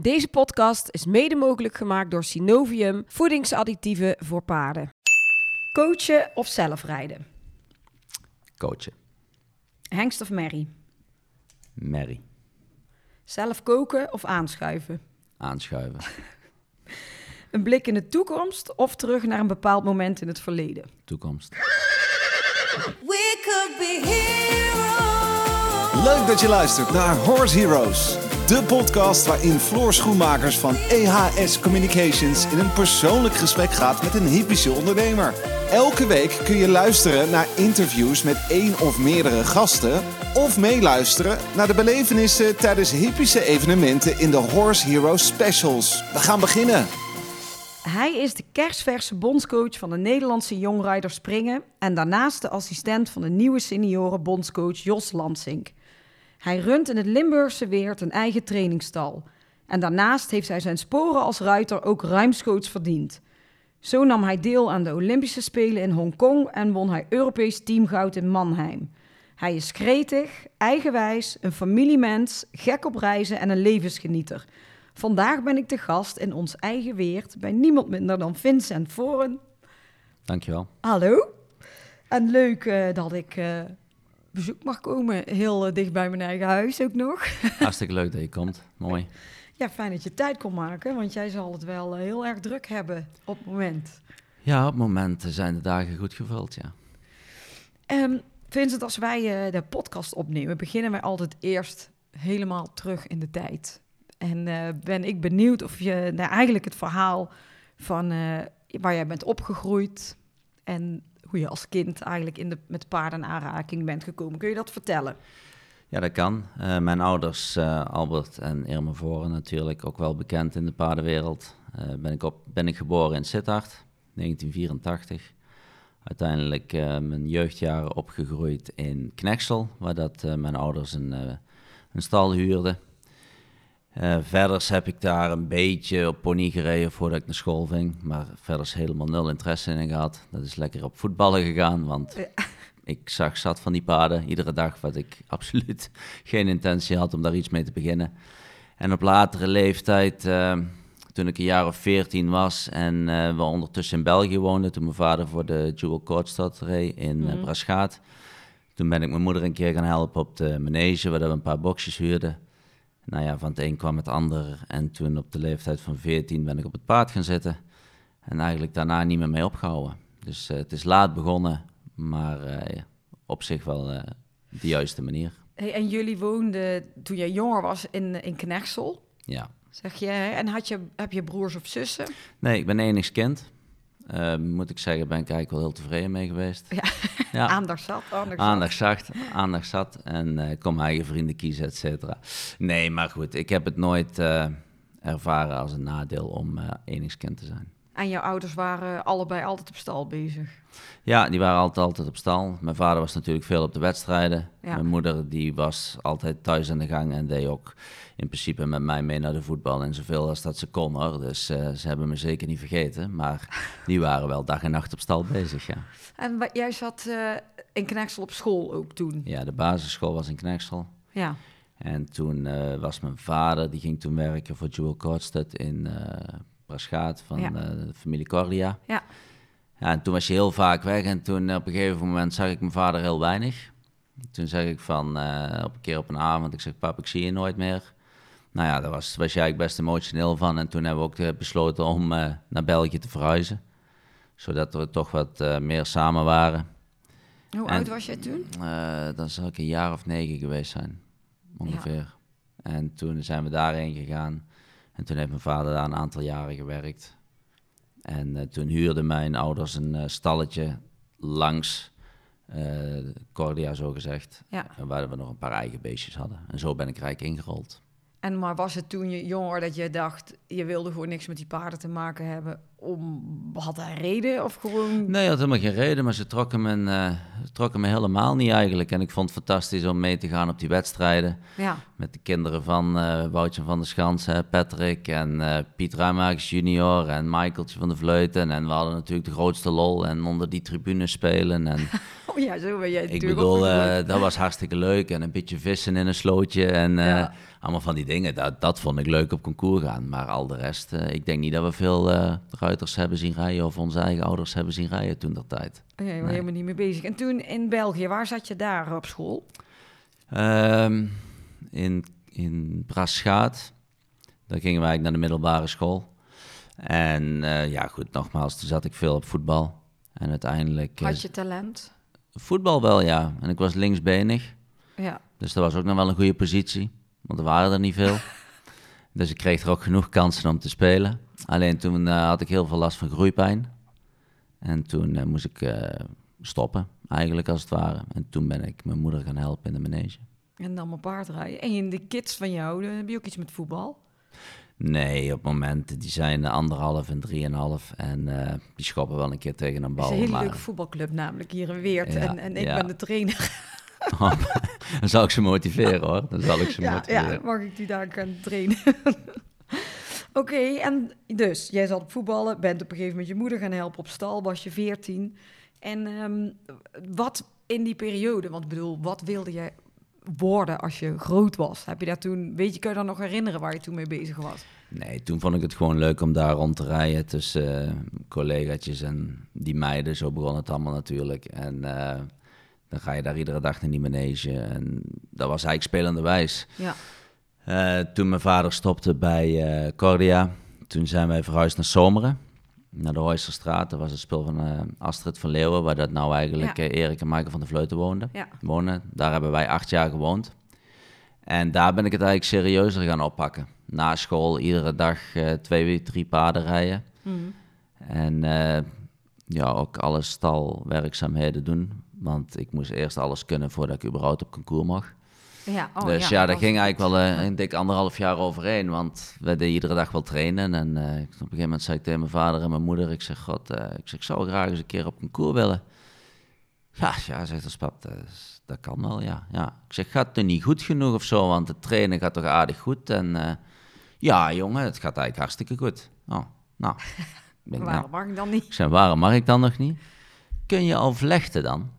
Deze podcast is mede mogelijk gemaakt door Synovium, voedingsadditieven voor paarden. Coachen of zelf rijden? Coachen. Hengst of merrie? Mary. Zelf koken of aanschuiven? Aanschuiven. Een blik in de toekomst of terug naar een bepaald moment in het verleden? Toekomst. We could be heroes. Leuk dat je luistert naar Horse Heroes. De podcast waarin Floor Schoenmakers van EHS Communications in een persoonlijk gesprek gaat met een hypische ondernemer. Elke week kun je luisteren naar interviews met één of meerdere gasten. Of meeluisteren naar de belevenissen tijdens hypische evenementen in de Horse Heroes Specials. We gaan beginnen. Hij is de kerstverse bondscoach van de Nederlandse jongrijders Springen en daarnaast de assistent van de nieuwe senioren bondscoach Jos Lansink. Hij runt in het Limburgse Weert een eigen trainingstal. En daarnaast heeft hij zijn sporen als ruiter ook ruimschoots verdiend. Zo nam hij deel aan de Olympische Spelen in Hongkong en won hij Europees teamgoud in Mannheim. Hij is gretig, eigenwijs, een familiemens, gek op reizen en een levensgenieter. Vandaag ben ik de gast in ons eigen Weert bij niemand minder dan Vincent Voren. Dankjewel. Hallo. En leuk eh, dat ik eh, bezoek mag komen, heel eh, dicht bij mijn eigen huis ook nog. Hartstikke leuk dat je komt. Mooi. Ja, fijn dat je tijd kon maken, want jij zal het wel eh, heel erg druk hebben op het moment. Ja, op het moment zijn de dagen goed gevuld, ja. Ehm Vincent, als wij eh, de podcast opnemen, beginnen wij altijd eerst helemaal terug in de tijd. En ben ik benieuwd of je nou, eigenlijk het verhaal van waar jij bent opgegroeid en hoe je als kind eigenlijk in de, met paarden in aanraking bent gekomen. Kun je dat vertellen? Ja, dat kan. Eh, mijn ouders, eh, Albert en Irma Voren natuurlijk, ook wel bekend in de paardenwereld. Eh, ben, ik op, ben ik geboren in Sittard, 1984. Uiteindelijk mijn jeugdjaren opgegroeid in Knexel, waar dat, mijn ouders een, een stal huurden. Eh verder heb ik daar een beetje op pony gereden voordat ik naar school ging. Maar verder is helemaal nul interesse in gehad. Dat is lekker op voetballen gegaan, want ik zag zat van die paarden iedere dag, wat ik absoluut geen intentie had om daar iets mee te beginnen. En op latere leeftijd, eh, toen ik een jaar of veertien was en eh, we ondertussen in België woonden, toen mijn vader voor de Jewel Kortstad reed in eh, Braschaat. Toen ben ik mijn moeder een keer gaan helpen op de manege, waar we een paar boxjes huurden. Nou ja, van het een kwam het ander. En toen op de leeftijd van 14 ben ik op het paard gaan zitten. En eigenlijk daarna niet meer mee opgehouden. Dus eh, het is laat begonnen, maar eh, ja, op zich wel eh, de juiste manier. Hey, en jullie woonden toen jij jonger was in, in Knechtsel, Ja. zeg je. En had je, heb je broers of zussen? Nee, ik ben enigst Eh, moet ik zeggen, ben ik eigenlijk wel heel tevreden mee geweest. Ja. Ja. Aandacht zat, aandacht zat. Aandacht zat en eh, ik kon mijn eigen vrienden kiezen, et cetera. Nee, maar goed, ik heb het nooit eh, ervaren als een nadeel om eh enigskind te zijn. En jouw ouders waren allebei altijd op stal bezig. Ja, die waren altijd, altijd op stal. Mijn vader was natuurlijk veel op de wedstrijden. Ja. Mijn moeder die was altijd thuis aan de gang en deed ook in principe met mij mee naar de voetbal en zoveel als dat ze kon hoor. Dus eh, ze hebben me zeker niet vergeten, maar die waren wel dag en nacht op stal bezig, ja. En jij zat eh, in Knechtsel op school ook toen. Ja, de basisschool was in Knechtsel. Ja. En toen eh, was mijn vader, die ging toen werken voor Jewel Kortstedt in Braschaat van Ja. de familie Cordia. Ja. Ja, en toen was je heel vaak weg en toen op een gegeven moment zag ik mijn vader heel weinig. Toen zeg ik van, op een keer op een avond, ik zeg, pap, ik zie je nooit meer. Nou ja, daar was, was jij eigenlijk best emotioneel van. En toen hebben we ook eh, besloten om eh, naar België te verhuizen. Zodat we toch wat eh, meer samen waren. Hoe En- oud was jij toen? Eh, dan zou ik een jaar of negen geweest zijn, ongeveer. En toen zijn we daarheen gegaan. En toen heeft mijn vader daar een aantal jaren gewerkt. En toen huurden mijn ouders een stalletje langs Cordia, zo gezegd. Ja. En waar we nog een paar eigen beestjes hadden. En zo ben ik rijk ingerold. En maar was het toen je jonger dat je dacht, je wilde gewoon niks met die paarden te maken hebben? Om, had hij reden of gewoon... Nee, had helemaal geen reden, maar ze trokken me, eh, trokken me helemaal niet eigenlijk. En ik vond het fantastisch om mee te gaan op die wedstrijden. Ja. Met de kinderen van eh Woutje van der Schans, hè, Patrick en eh, Piet Ruimakers junior en Michaeltje van de Vleuten. En we hadden natuurlijk de grootste lol en onder die tribunes spelen. En Oh ja, zo ben jij Ik bedoel, dat was hartstikke leuk. En een beetje vissen in een slootje. En Ja. Allemaal van die dingen. Dat, dat vond ik leuk op concours gaan. Maar al de rest, eh, ik denk niet dat we veel eh, ruiters hebben zien rijden. Of onze eigen ouders hebben zien rijden toen dat tijd. Oh ja, je was nee. helemaal niet mee bezig. En toen in België, waar zat je daar op school? Ehm, in, in Braschaat. Daar gingen wij naar de middelbare school. En eh, ja, goed, nogmaals, toen zat ik veel op voetbal. En uiteindelijk... Had je talent? Voetbal wel, ja. En ik was linksbenig. Ja. Dus dat was ook nog wel een goede positie. Want er waren er niet veel. dus ik kreeg er ook genoeg kansen om te spelen. Alleen toen eh, had ik heel veel last van groeipijn. En toen eh, moest ik eh, stoppen, eigenlijk als het ware. En toen ben ik mijn moeder gaan helpen in de manege. En dan mijn paardrijden. En in de kids van jou, heb je ook iets met voetbal? Nee, op momenten die zijn anderhalf en drieënhalf. En eh, die schoppen wel een keer tegen een Het bal. is een hele maar leuke voetbalclub namelijk hier in Weert. Ja, en, en ik ja. ben de trainer. dan zal ik ze motiveren hoor. Dan zal ik ze Ja, motiveren. ja, mag ik die daar gaan trainen? Oké, en dus, jij zat op voetballen, bent op een gegeven moment je moeder gaan helpen op stal, was je 14. En ehm, wat in die periode, want ik bedoel, wat wilde jij worden als je groot was? Heb je daar toen, weet je, kun je dan nog herinneren waar je toen mee bezig was? Nee, toen vond ik het gewoon leuk om daar rond te rijden tussen eh, collegaatjes en die meiden. Zo begon het allemaal natuurlijk. En eh, dan ga je daar iedere dag naar die manege. En dat was eigenlijk spelende wijs. Ja, Eh, toen mijn vader stopte bij eh, Cordia, toen zijn wij verhuisd naar Zomeren. Naar de Hoysterstraat. Dat was het spul van eh, Astrid van Leeuwen, waar dat nou eigenlijk Ja. Erik en Maaike van de Vleuten woonden. ja, wonen. Daar hebben wij acht jaar gewoond. En daar ben ik het eigenlijk serieuzer gaan oppakken. Na school iedere dag twee, drie paarden rijden. Mhm. En ja, ook alle stalwerkzaamheden doen. Want ik moest eerst alles kunnen voordat ik überhaupt op concours mag. ja. Oh, dus ja, daar dat- ging eigenlijk wel eh, een dik anderhalf jaar overheen. Want we deden iedere dag wel trainen. En eh, op een gegeven moment zei ik tegen mijn vader en mijn moeder... Ik zeg, god, eh, ik, zeg, ik zou graag eens een keer op concours willen. Ja, ja zegt de pap, dat, is- dat kan wel, ja. ja. Ik zeg, gaat het niet goed genoeg of zo? Want het trainen gaat toch aardig goed? En ja, jongen, het gaat eigenlijk hartstikke goed. Oh, nou. Denk, nou, Waarom mag ik dan niet? ik waarom mag ik dan nog niet? Kun je al vlechten dan?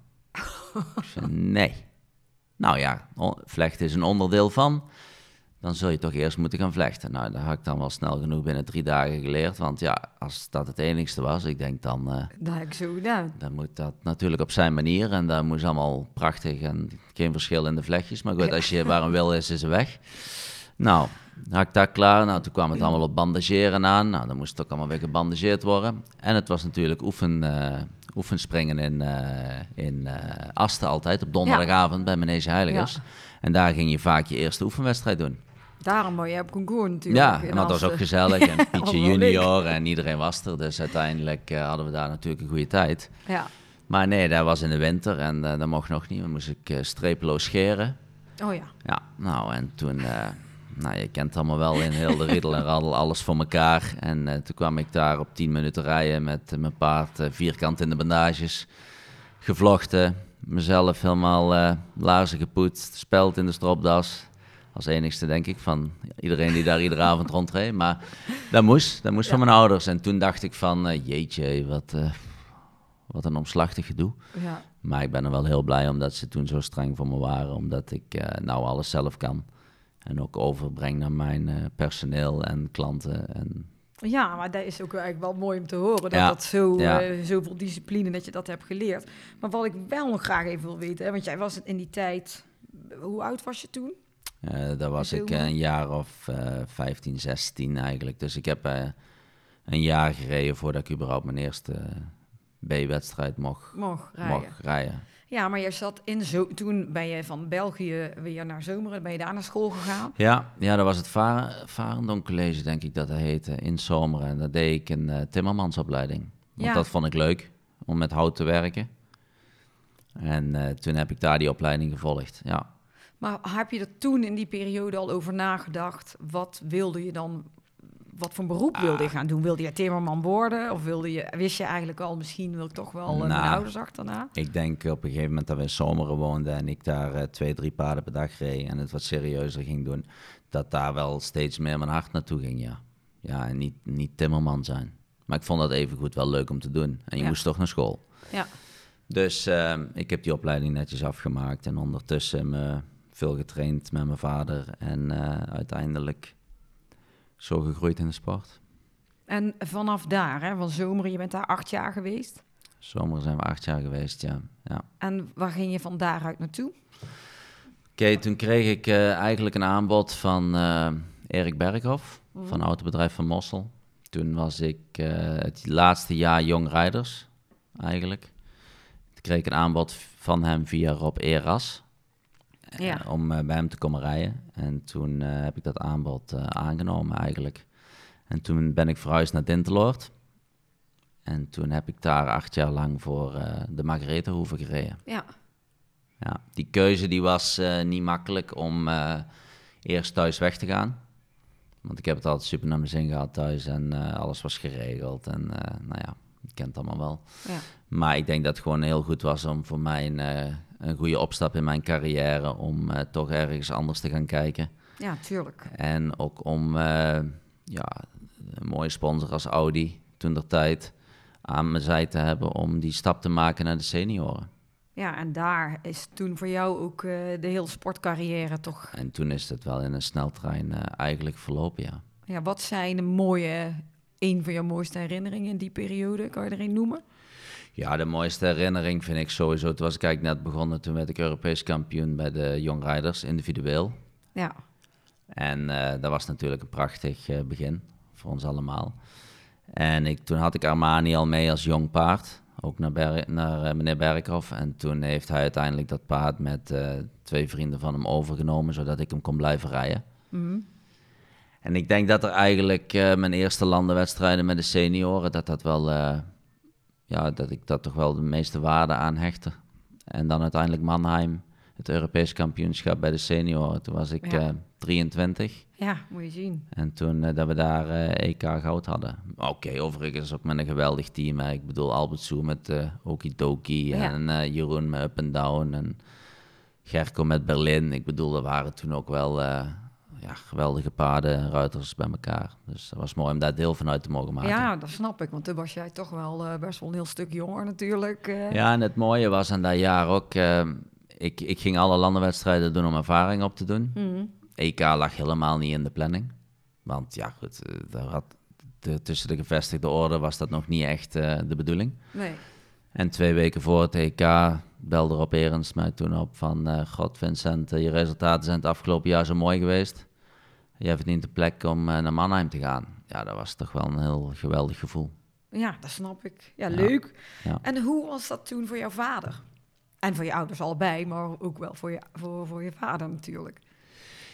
Zei, nee. Nou ja, vlechten is een onderdeel van. Dan zul je toch eerst moeten gaan vlechten. Nou, dat had ik dan wel snel genoeg binnen drie dagen geleerd. Want ja, als dat het enigste was, ik denk dan... eh, Dat heb ik zo gedaan. dan moet dat natuurlijk op zijn manier. En dat moest allemaal prachtig en geen verschil in de vlechtjes. Maar goed, als je waar een wil is, is er weg. Nou, had ik dat klaar. Nou, toen kwam het allemaal op bandageren aan. Nou, dan moest het ook allemaal weer gebandageerd worden. En het was natuurlijk oefen, eh, oefenspringen in, eh, in eh, Asten altijd. Op donderdagavond bij Manege Heiligers. Ja. En daar ging je vaak je eerste oefenwedstrijd doen. Daarom wou jij op concours natuurlijk. Ja, en dat was ook gezellig. En Pietje junior en iedereen was er. Dus uiteindelijk eh, hadden we daar natuurlijk een goede tijd. Ja. Maar nee, dat was in de winter en dat mocht nog niet. Dan moest ik strepeloos scheren. Oh ja. Ja, nou en toen, nou je kent allemaal wel in heel de riedel en raddel, alles voor elkaar. En eh, toen kwam ik daar op 10 minuten rijden met eh, mijn paard eh, vierkant in de bandages. Gevlochten, mezelf helemaal laarzen gepoetst, speld in de stropdas. Als enigste denk ik van iedereen die daar iedere avond rondreed. Maar dat moest, dat moest van mijn ouders. En toen dacht ik van, jeetje, wat, wat een omslachtig gedoe. Ja. Maar ik ben er wel heel blij omdat ze toen zo streng voor me waren. Omdat ik nou alles zelf kan. En ook overbreng naar mijn eh, personeel en klanten. En Ja, maar dat is ook eigenlijk wel mooi om te horen. Dat Ja, dat zo, ja. eh, zoveel discipline, dat je dat hebt geleerd. Maar wat ik wel nog graag even wil weten, hè, want jij was in die tijd... Hoe oud was je toen? eh, daar was ik een jaar of eh 15, 16 eigenlijk. Dus ik heb een jaar gereden voordat ik überhaupt mijn eerste B-wedstrijd mocht, Mocht rijden. mocht rijden. Ja, maar je zat in zo... Toen ben je van België weer naar Zomeren. Ben je daar naar school gegaan? Ja, ja, dat was het Varen, Varendonk College, denk ik dat dat heette, in Zomeren. En daar deed ik een eh, timmermansopleiding. Want Ja. dat vond ik leuk, om met hout te werken. En eh, toen heb ik daar die opleiding gevolgd, ja. Maar heb je er toen in die periode al over nagedacht? Wat wilde je dan... Wat voor beroep wilde Ah. je gaan doen? Wilde je timmerman worden? Of wilde je, wist je eigenlijk al, misschien wil ik toch wel eh, mijn Nou. ouders achterna? Ik denk op een gegeven moment dat we in Zomeren woonden en ik daar eh, twee, drie paarden per dag reed en het wat serieuzer ging doen, dat daar wel steeds meer mijn hart naartoe ging, ja. Ja, en niet, niet timmerman zijn. Maar ik vond dat evengoed wel leuk om te doen. En je Ja. moest toch naar school. Ja. Dus ehm, ik heb die opleiding netjes afgemaakt en ondertussen me veel getraind met mijn vader en eh, uiteindelijk zo gegroeid in de sport. En vanaf daar, hè, van zomer, je bent daar acht jaar geweest. Zomer zijn we acht jaar geweest, ja. ja. En waar ging je van daaruit naartoe? Oké, toen kreeg ik eh, eigenlijk een aanbod van eh, Erik Berghoff van Autobedrijf van Mossel. Toen was ik eh, het laatste jaar Jong Rijders, eigenlijk. Toen kreeg ik een aanbod van hem via Rob Eras. Eh, Ja. om eh, bij hem te komen rijden. En toen eh, heb ik dat aanbod aangenomen eigenlijk. En toen ben ik verhuisd naar Dinteloord. En toen heb ik daar acht jaar lang voor de Margarethahoeve gereden. Ja, Ja, die keuze die was niet makkelijk om eerst thuis weg te gaan. Want ik heb het altijd super naar mijn zin gehad thuis en alles was geregeld. En nou ja, je kent het allemaal wel. ja. Maar ik denk dat het gewoon heel goed was om voor mij een, eh, een goede opstap in mijn carrière. Om eh, toch ergens anders te gaan kijken. ja tuurlijk. En ook om eh, ja, een mooie sponsor als Audi toen der tijd aan mijn zij te hebben om die stap te maken naar de senioren. Ja, en daar is toen voor jou ook eh, de hele sportcarrière toch... En toen is het wel in een sneltrein eigenlijk verlopen, ja. Ja, wat zijn de mooie, een van jouw mooiste herinneringen in die periode? Kan je er een noemen? Ja, de mooiste herinnering vind ik sowieso. Toen was ik eigenlijk net begonnen, toen werd ik Europees kampioen bij de Young Riders individueel. Ja, En eh, dat was natuurlijk een prachtig eh, begin voor ons allemaal. En ik, toen had ik Armani al mee als jong paard, ook naar, Ber- naar eh, meneer Berghoff. En toen heeft hij uiteindelijk dat paard met twee vrienden van hem overgenomen, zodat ik hem kon blijven rijden. En ik denk dat er eigenlijk mijn eerste landenwedstrijden met de senioren, dat dat wel, ja, dat ik dat toch wel de meeste waarde aan hechtte. En dan uiteindelijk Mannheim, het Europees kampioenschap bij de senioren. Toen was ik Ja. eh, 23. ja moet je zien. En toen eh, dat we daar eh, EK goud hadden. Oké, overigens ook met een geweldig team. Hè. Ik bedoel, Albert Soe met eh Okidoki Ja. en eh, Jeroen met Up and Down en Gerco met Berlin. Ik bedoel, er waren toen ook wel eh, ja, geweldige paarden en ruiters bij elkaar. Dus dat was mooi om daar deel van uit te mogen maken. Ja, dat snap ik, want toen was jij toch wel eh, best wel een heel stuk jonger natuurlijk. eh. Ja, en het mooie was aan dat jaar ook... eh, ik, ik ging alle landenwedstrijden doen om ervaring op te doen. Mhm. EK lag helemaal niet in de planning. Want ja, goed, daar had de, tussen de gevestigde orde was dat nog niet echt de bedoeling. Nee. En twee weken voor het EK belde Rob Erens mij toen op van... God, Vincent, je resultaten zijn het afgelopen jaar zo mooi geweest. Jij verdient de plek om eh, naar Mannheim te gaan. Ja, dat was toch wel een heel geweldig gevoel. Ja, dat snap ik. Ja, leuk. Ja. En hoe was dat toen voor jouw vader? En voor je ouders allebei, maar ook wel voor je, voor, voor je vader natuurlijk.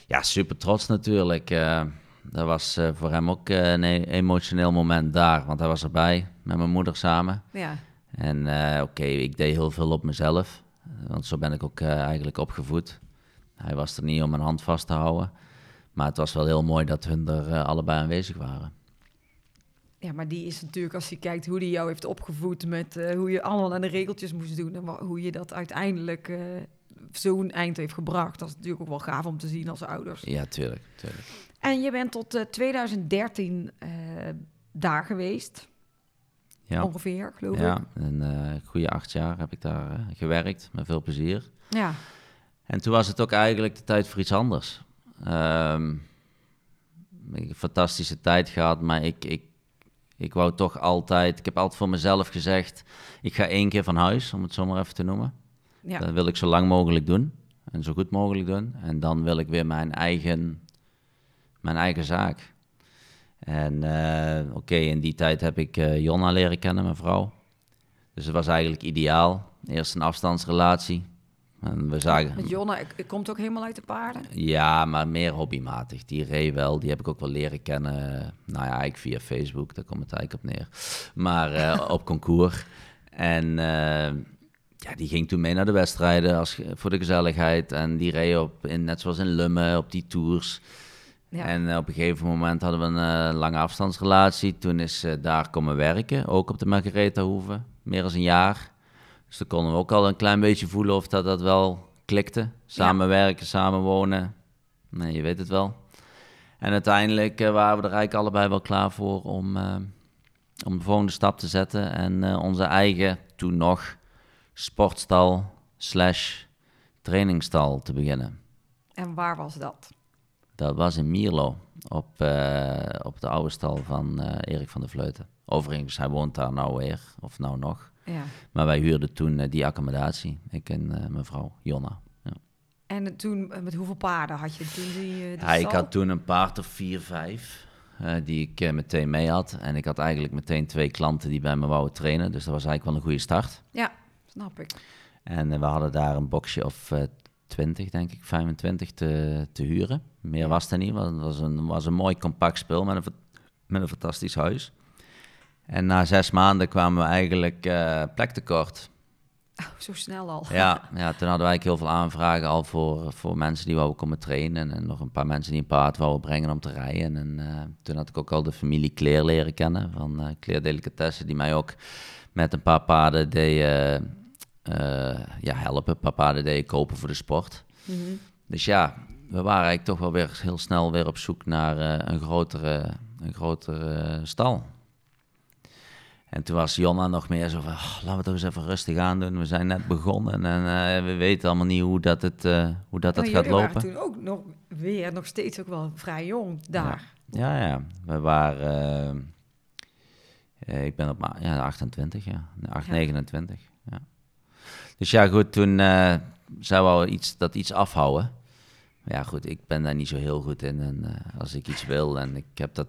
Ja, super trots natuurlijk. eh. dat was eh, voor hem ook een e- emotioneel moment daar. Want hij was erbij met mijn moeder samen. Ja, En oké, ik deed heel veel op mezelf. Want zo ben ik ook eigenlijk opgevoed. Hij was er niet om mijn hand vast te houden. Maar het was wel heel mooi dat hun er eh, allebei aanwezig waren. ja maar die is natuurlijk, als je kijkt hoe die jou heeft opgevoed... met eh, hoe je allemaal aan de regeltjes moest doen... en hoe je dat uiteindelijk eh, zo'n eind heeft gebracht. Dat is natuurlijk ook wel gaaf om te zien als ouders. Ja, tuurlijk. tuurlijk. En je bent tot eh, 2013 eh, daar geweest, Ja, ongeveer, geloof ik. ja een goede acht jaar heb ik daar gewerkt, met veel plezier. Ja, En toen was het ook eigenlijk de tijd voor iets anders. Ik heb een fantastische tijd gehad, maar ik, ik, ik wou toch altijd... Ik heb altijd voor mezelf gezegd, ik ga één keer van huis, om het zo maar even te noemen. ja. Dat wil ik zo lang mogelijk doen en zo goed mogelijk doen. En dan wil ik weer mijn eigen, mijn eigen zaak. En eh, oké, in die tijd heb ik eh, Jonna leren kennen, mijn vrouw. Dus het was eigenlijk ideaal. Eerst een afstandsrelatie. En we zagen... Met Jonna, ik, ik komt ook helemaal uit de paarden. Ja, maar meer hobbymatig. Die reed wel, die heb ik ook wel leren kennen. Nou ja, eigenlijk via Facebook, daar komt het eigenlijk op neer. Maar eh, op concours. En eh, ja, die ging toen mee naar de wedstrijden als, voor de gezelligheid. En die reed op, in, net zoals in Lummen, op die tours. Ja. En eh, op een gegeven moment hadden we een lange afstandsrelatie. Toen is ze daar komen werken, ook op de Margaretha-hoeve. Meer dan een jaar. Dus dan konden we ook al een klein beetje voelen of dat, dat wel klikte. Samenwerken, samenwonen. Nee, je weet het wel. En uiteindelijk eh, waren we er eigenlijk allebei wel klaar voor om, eh, om de volgende stap te zetten. En eh, onze eigen, toen nog, sportstal slash trainingstal te beginnen. En waar was dat? Dat was in Mierlo, op, op de oude stal van Erik van der Vleuten. Overigens, hij woont daar nou weer, of nou nog. Ja. Maar wij huurden toen eh, die accommodatie, ik en eh, mijn vrouw Jonna. Ja. En toen, eh, met hoeveel paarden had je toen die, die Ja, ik had toen een paard of vier, vijf, die ik meteen mee had. En ik had eigenlijk meteen twee klanten die bij me wouden trainen. Dus dat was eigenlijk wel een goede start. Ja, snap ik. En we hadden daar een boxje of eh 20, denk ik, 25 te, te huren. Meer was er niet, want het was een, was een mooi compact spel met een, met een fantastisch huis. En na zes maanden kwamen we eigenlijk eh plek tekort. Oh, zo snel al. Ja, ja, toen hadden eigenlijk heel veel aanvragen al voor, voor mensen die wouden komen trainen. En, nog een paar mensen die een paard wouden brengen om te rijden. En eh, toen had ik ook al de familie Kleer leren kennen van eh Kleer Delicatessen. Die mij ook met een paar paarden deed, eh, eh, ja, helpen. Een paar paarden deed kopen voor de sport. Mhm. Dus ja, we waren eigenlijk toch wel weer heel snel weer op zoek naar eh, een grotere, een grotere stal. En toen was Jonna nog meer zo van, "Oh, laten we toch eens even rustig aan doen. We zijn net begonnen en eh, we weten allemaal niet hoe dat, het, eh, hoe dat, dat gaat lopen. waren toen ook nog weer, nog steeds ook wel vrij jong daar. Ja, ja. We waren... eh, ik ben op ja, 28, ja. 8, Ja. 29, ja. Dus ja, goed, toen eh zou we iets, dat iets afhouden. Maar ja, goed, ik ben daar niet zo heel goed in. En als ik iets wil en ik heb dat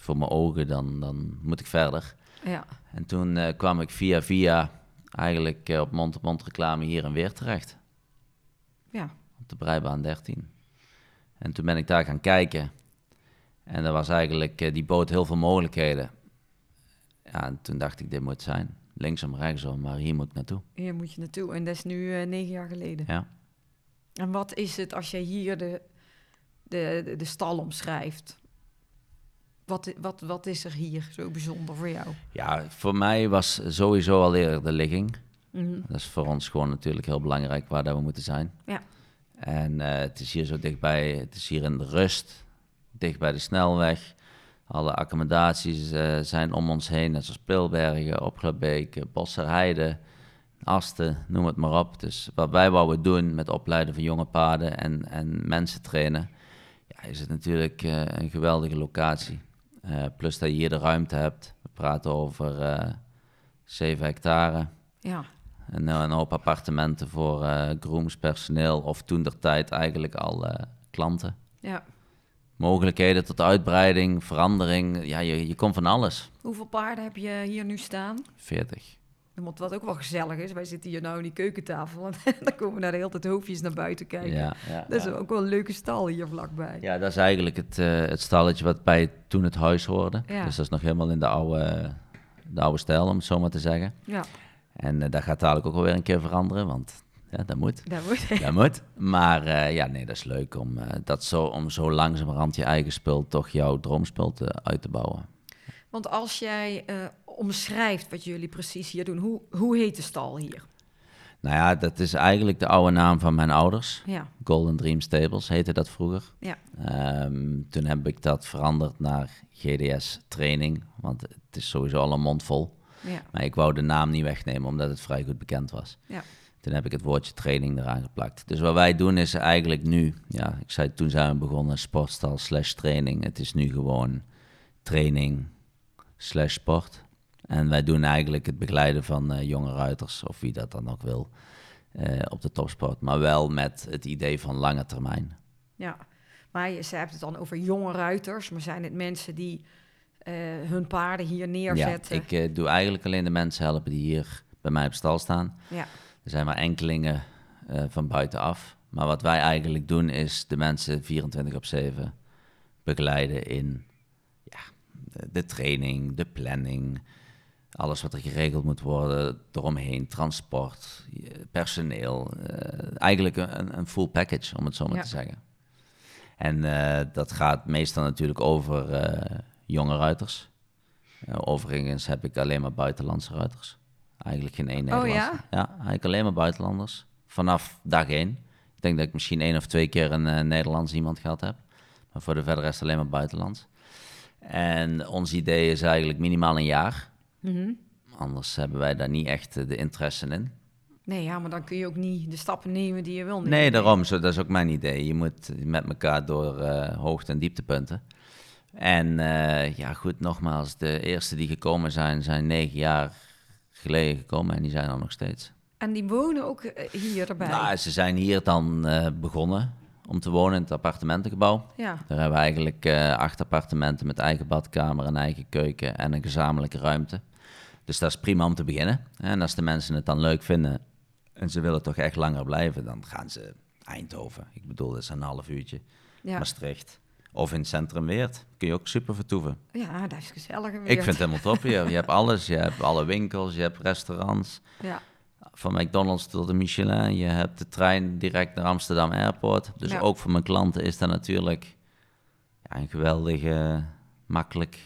voor mijn ogen, dan, dan moet ik verder. Ja. En toen eh, kwam ik via via eigenlijk eh, op mond-op-mond reclame hier en weer terecht. ja. Op de Breibaan 13. En toen ben ik daar gaan kijken. En dat was eigenlijk, eh, die bood heel veel mogelijkheden. Ja, en toen dacht ik, dit moet zijn. Linksom, rechtsom, maar hier moet ik naartoe. Hier moet je naartoe. En dat is nu negen jaar geleden. Ja. En wat is het als jij hier de, de, de, de stal omschrijft? Wat, wat, wat is er hier zo bijzonder voor jou? ja, voor mij was sowieso al eerder de ligging. Mhm. Dat is voor ons gewoon natuurlijk heel belangrijk waar dat we moeten zijn. Ja. En eh, het is hier zo dichtbij, het is hier in de rust, dicht bij de snelweg. Alle accommodaties eh, zijn om ons heen, net zoals Pilbergen, Opglabeek, Bosserheide, Asten, noem het maar op. Dus wat wij wouden doen met opleiden van jonge paarden en, en mensen trainen, ja, is het natuurlijk eh, een geweldige locatie. Eh, plus dat je hier de ruimte hebt. We praten over eh 7 hectare. Ja. En een hoop appartementen voor eh grooms, personeel of toen der tijd eigenlijk al klanten. ja. Mogelijkheden tot uitbreiding, verandering. Ja, je, je komt van alles. Hoeveel paarden heb je hier nu staan? 40. Want wat ook wel gezellig is, wij zitten hier nou in die keukentafel. En dan komen daar de hele tijd hoofdjes naar buiten kijken. Ja, ja, Dat is ja. ook wel een leuke stal hier vlakbij. ja, dat is eigenlijk het, eh, het stalletje wat bij toen het huis hoorde. Ja. Dus dat is nog helemaal in de oude, de oude stijl, om het zo maar te zeggen. Ja, En eh, dat gaat dadelijk ook wel weer een keer veranderen, want ja, dat moet. daar moet Dat moet. Maar eh, ja, nee, dat is leuk om, dat zo, om zo langzamerhand je eigen spul toch jouw droomspul te, uit te bouwen. Want als jij eh, omschrijft wat jullie precies hier doen, hoe, hoe heet de stal hier? Nou ja, dat is eigenlijk de oude naam van mijn ouders. Ja, Golden Dream Stables heette dat vroeger. ja, Ehm, toen heb ik dat veranderd naar GDS Training, want het is sowieso al een mond vol. ja, Maar ik wou de naam niet wegnemen, omdat het vrij goed bekend was. ja. Toen heb ik het woordje training eraan geplakt. Dus wat wij doen is eigenlijk nu, ja, ik zei toen zijn we begonnen, sportstal slash training. Het is nu gewoon training slash sport. En wij doen eigenlijk het begeleiden van eh, jonge ruiters, of wie dat dan ook wil, eh, op de topsport. Maar wel met het idee van lange termijn. ja. Maar je, ze hebt het dan over jonge ruiters, maar zijn het mensen die eh, hun paarden hier Ja, neerzetten? ik eh, doe eigenlijk alleen de mensen helpen die hier bij mij op stal staan. Ja, Er zijn maar enkelingen van buitenaf. Maar wat wij eigenlijk doen is de mensen 24 op 7 begeleiden in ja, de, training, de planning, alles wat er geregeld moet worden eromheen, transport, personeel. eh, eigenlijk een, een full package, om het zo maar Ja. te zeggen. En eh, dat gaat meestal natuurlijk over eh, jonge ruiters. Overigens heb ik alleen maar buitenlandse ruiters. Eigenlijk geen één Oh, Nederlandse. ja? Ja, eigenlijk alleen maar buitenlanders. Vanaf dag één. Ik denk dat ik misschien één of twee keer een Nederlands iemand gehad heb. Maar voor de verder rest alleen maar buitenlands. En ons idee is eigenlijk minimaal een jaar. Mhm. Anders hebben wij daar niet echt eh, de interesse in. Nee, ja, maar dan kun je ook niet de stappen nemen die je wil nemen. Nee, daarom. Zo, dat is ook mijn idee. Je moet met elkaar door eh, hoogte- en dieptepunten. En eh, ja, goed, nogmaals, de eerste die gekomen zijn, zijn negen jaar geleden gekomen en die zijn er nog steeds. En die wonen ook hier erbij. Nou, ze zijn hier dan begonnen om te wonen in het appartementengebouw. ja. Daar hebben we eigenlijk eh, acht appartementen met eigen badkamer, een eigen keuken en een gezamenlijke ruimte. Dus dat is prima om te beginnen. En als de mensen het dan leuk vinden en ze willen toch echt langer blijven, dan gaan ze Eindhoven. Ik bedoel, dat is een half uurtje. Ja. Maastricht. Of in het centrum Weert. Kun je ook super vertoeven. ja, dat is gezellig. Ik vind het helemaal top hier. Je hebt alles. Je hebt alle winkels, je hebt restaurants. Ja, Van McDonald's tot de Michelin. Je hebt de trein direct naar Amsterdam Airport. Dus Ja. ook voor mijn klanten is dat natuurlijk ja, een geweldige, makkelijk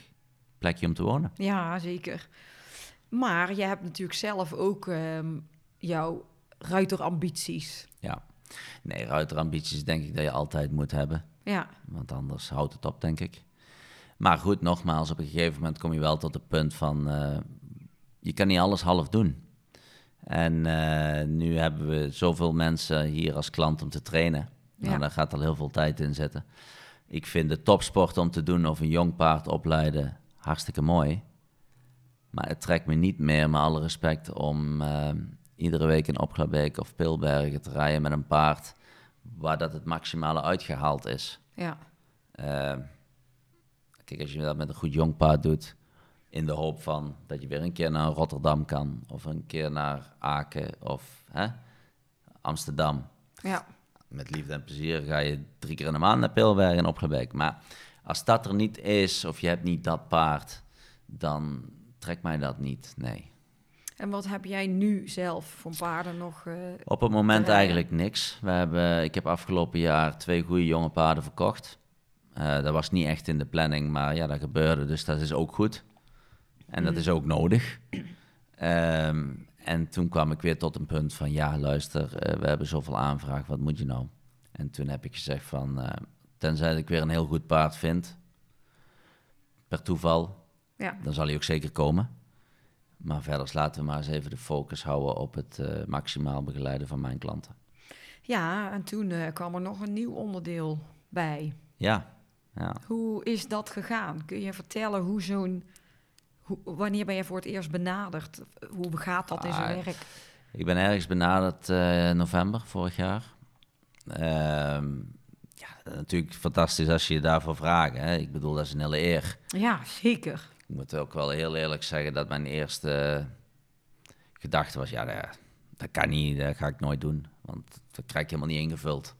plekje om te wonen. ja, zeker. Maar je hebt natuurlijk zelf ook ehm, jouw ruiterambities. Ja. Nee, ruiterambities denk ik dat je altijd moet hebben. Ja, Want anders houdt het op, denk ik. Maar goed, nogmaals, op een gegeven moment kom je wel tot het punt van... eh, je kan niet alles half doen. En eh, nu hebben we zoveel mensen hier als klant om te trainen. Nou, Ja. daar gaat al heel veel tijd in zitten. Ik vind de topsport om te doen of een jong paard opleiden hartstikke mooi. Maar het trekt me niet meer, met alle respect, om eh, iedere week in Opglabeek of Pilbergen te rijden met een paard waar dat het maximale uitgehaald is. ja, Eh, kijk, als je dat met een goed jong paard doet, in de hoop van dat je weer een keer naar Rotterdam kan, of een keer naar Aken of hè, Amsterdam. ja. Met liefde en plezier ga je drie keer in de maand naar Pilberg en Opgebeek. Maar als dat er niet is, of je hebt niet dat paard, dan trekt mij dat niet, nee. En wat heb jij nu zelf voor paarden nog? eh, Op het moment eigenlijk niks. We hebben, ik heb afgelopen jaar twee goede jonge paarden verkocht. Eh, dat was niet echt in de planning, maar ja, dat gebeurde, dus dat is ook goed. En dat is ook nodig. Ehm, en toen kwam ik weer tot een punt van, ja, luister, eh, we hebben zoveel aanvraag, wat moet je nou? En toen heb ik gezegd van, eh, tenzij ik weer een heel goed paard vind, per toeval, ja, dan zal hij ook zeker komen. Maar verder laten we maar eens even de focus houden op het eh, maximaal begeleiden van mijn klanten. ja, en toen kwam er nog een nieuw onderdeel bij. Ja, ja. Hoe is dat gegaan? Kun je vertellen hoe zo'n... Hoe, wanneer ben je voor het eerst benaderd? Hoe gaat dat in zijn Ah, werk? Ik ben ergens benaderd eh november vorig jaar. Ehm, ja, natuurlijk fantastisch als je je daarvoor vraagt. Hè. Ik bedoel, dat is een hele eer. Ja, zeker. Ik moet ook wel heel eerlijk zeggen dat mijn eerste gedachte was... ja, dat, dat kan niet, dat ga ik nooit doen. Want dat krijg ik helemaal niet ingevuld.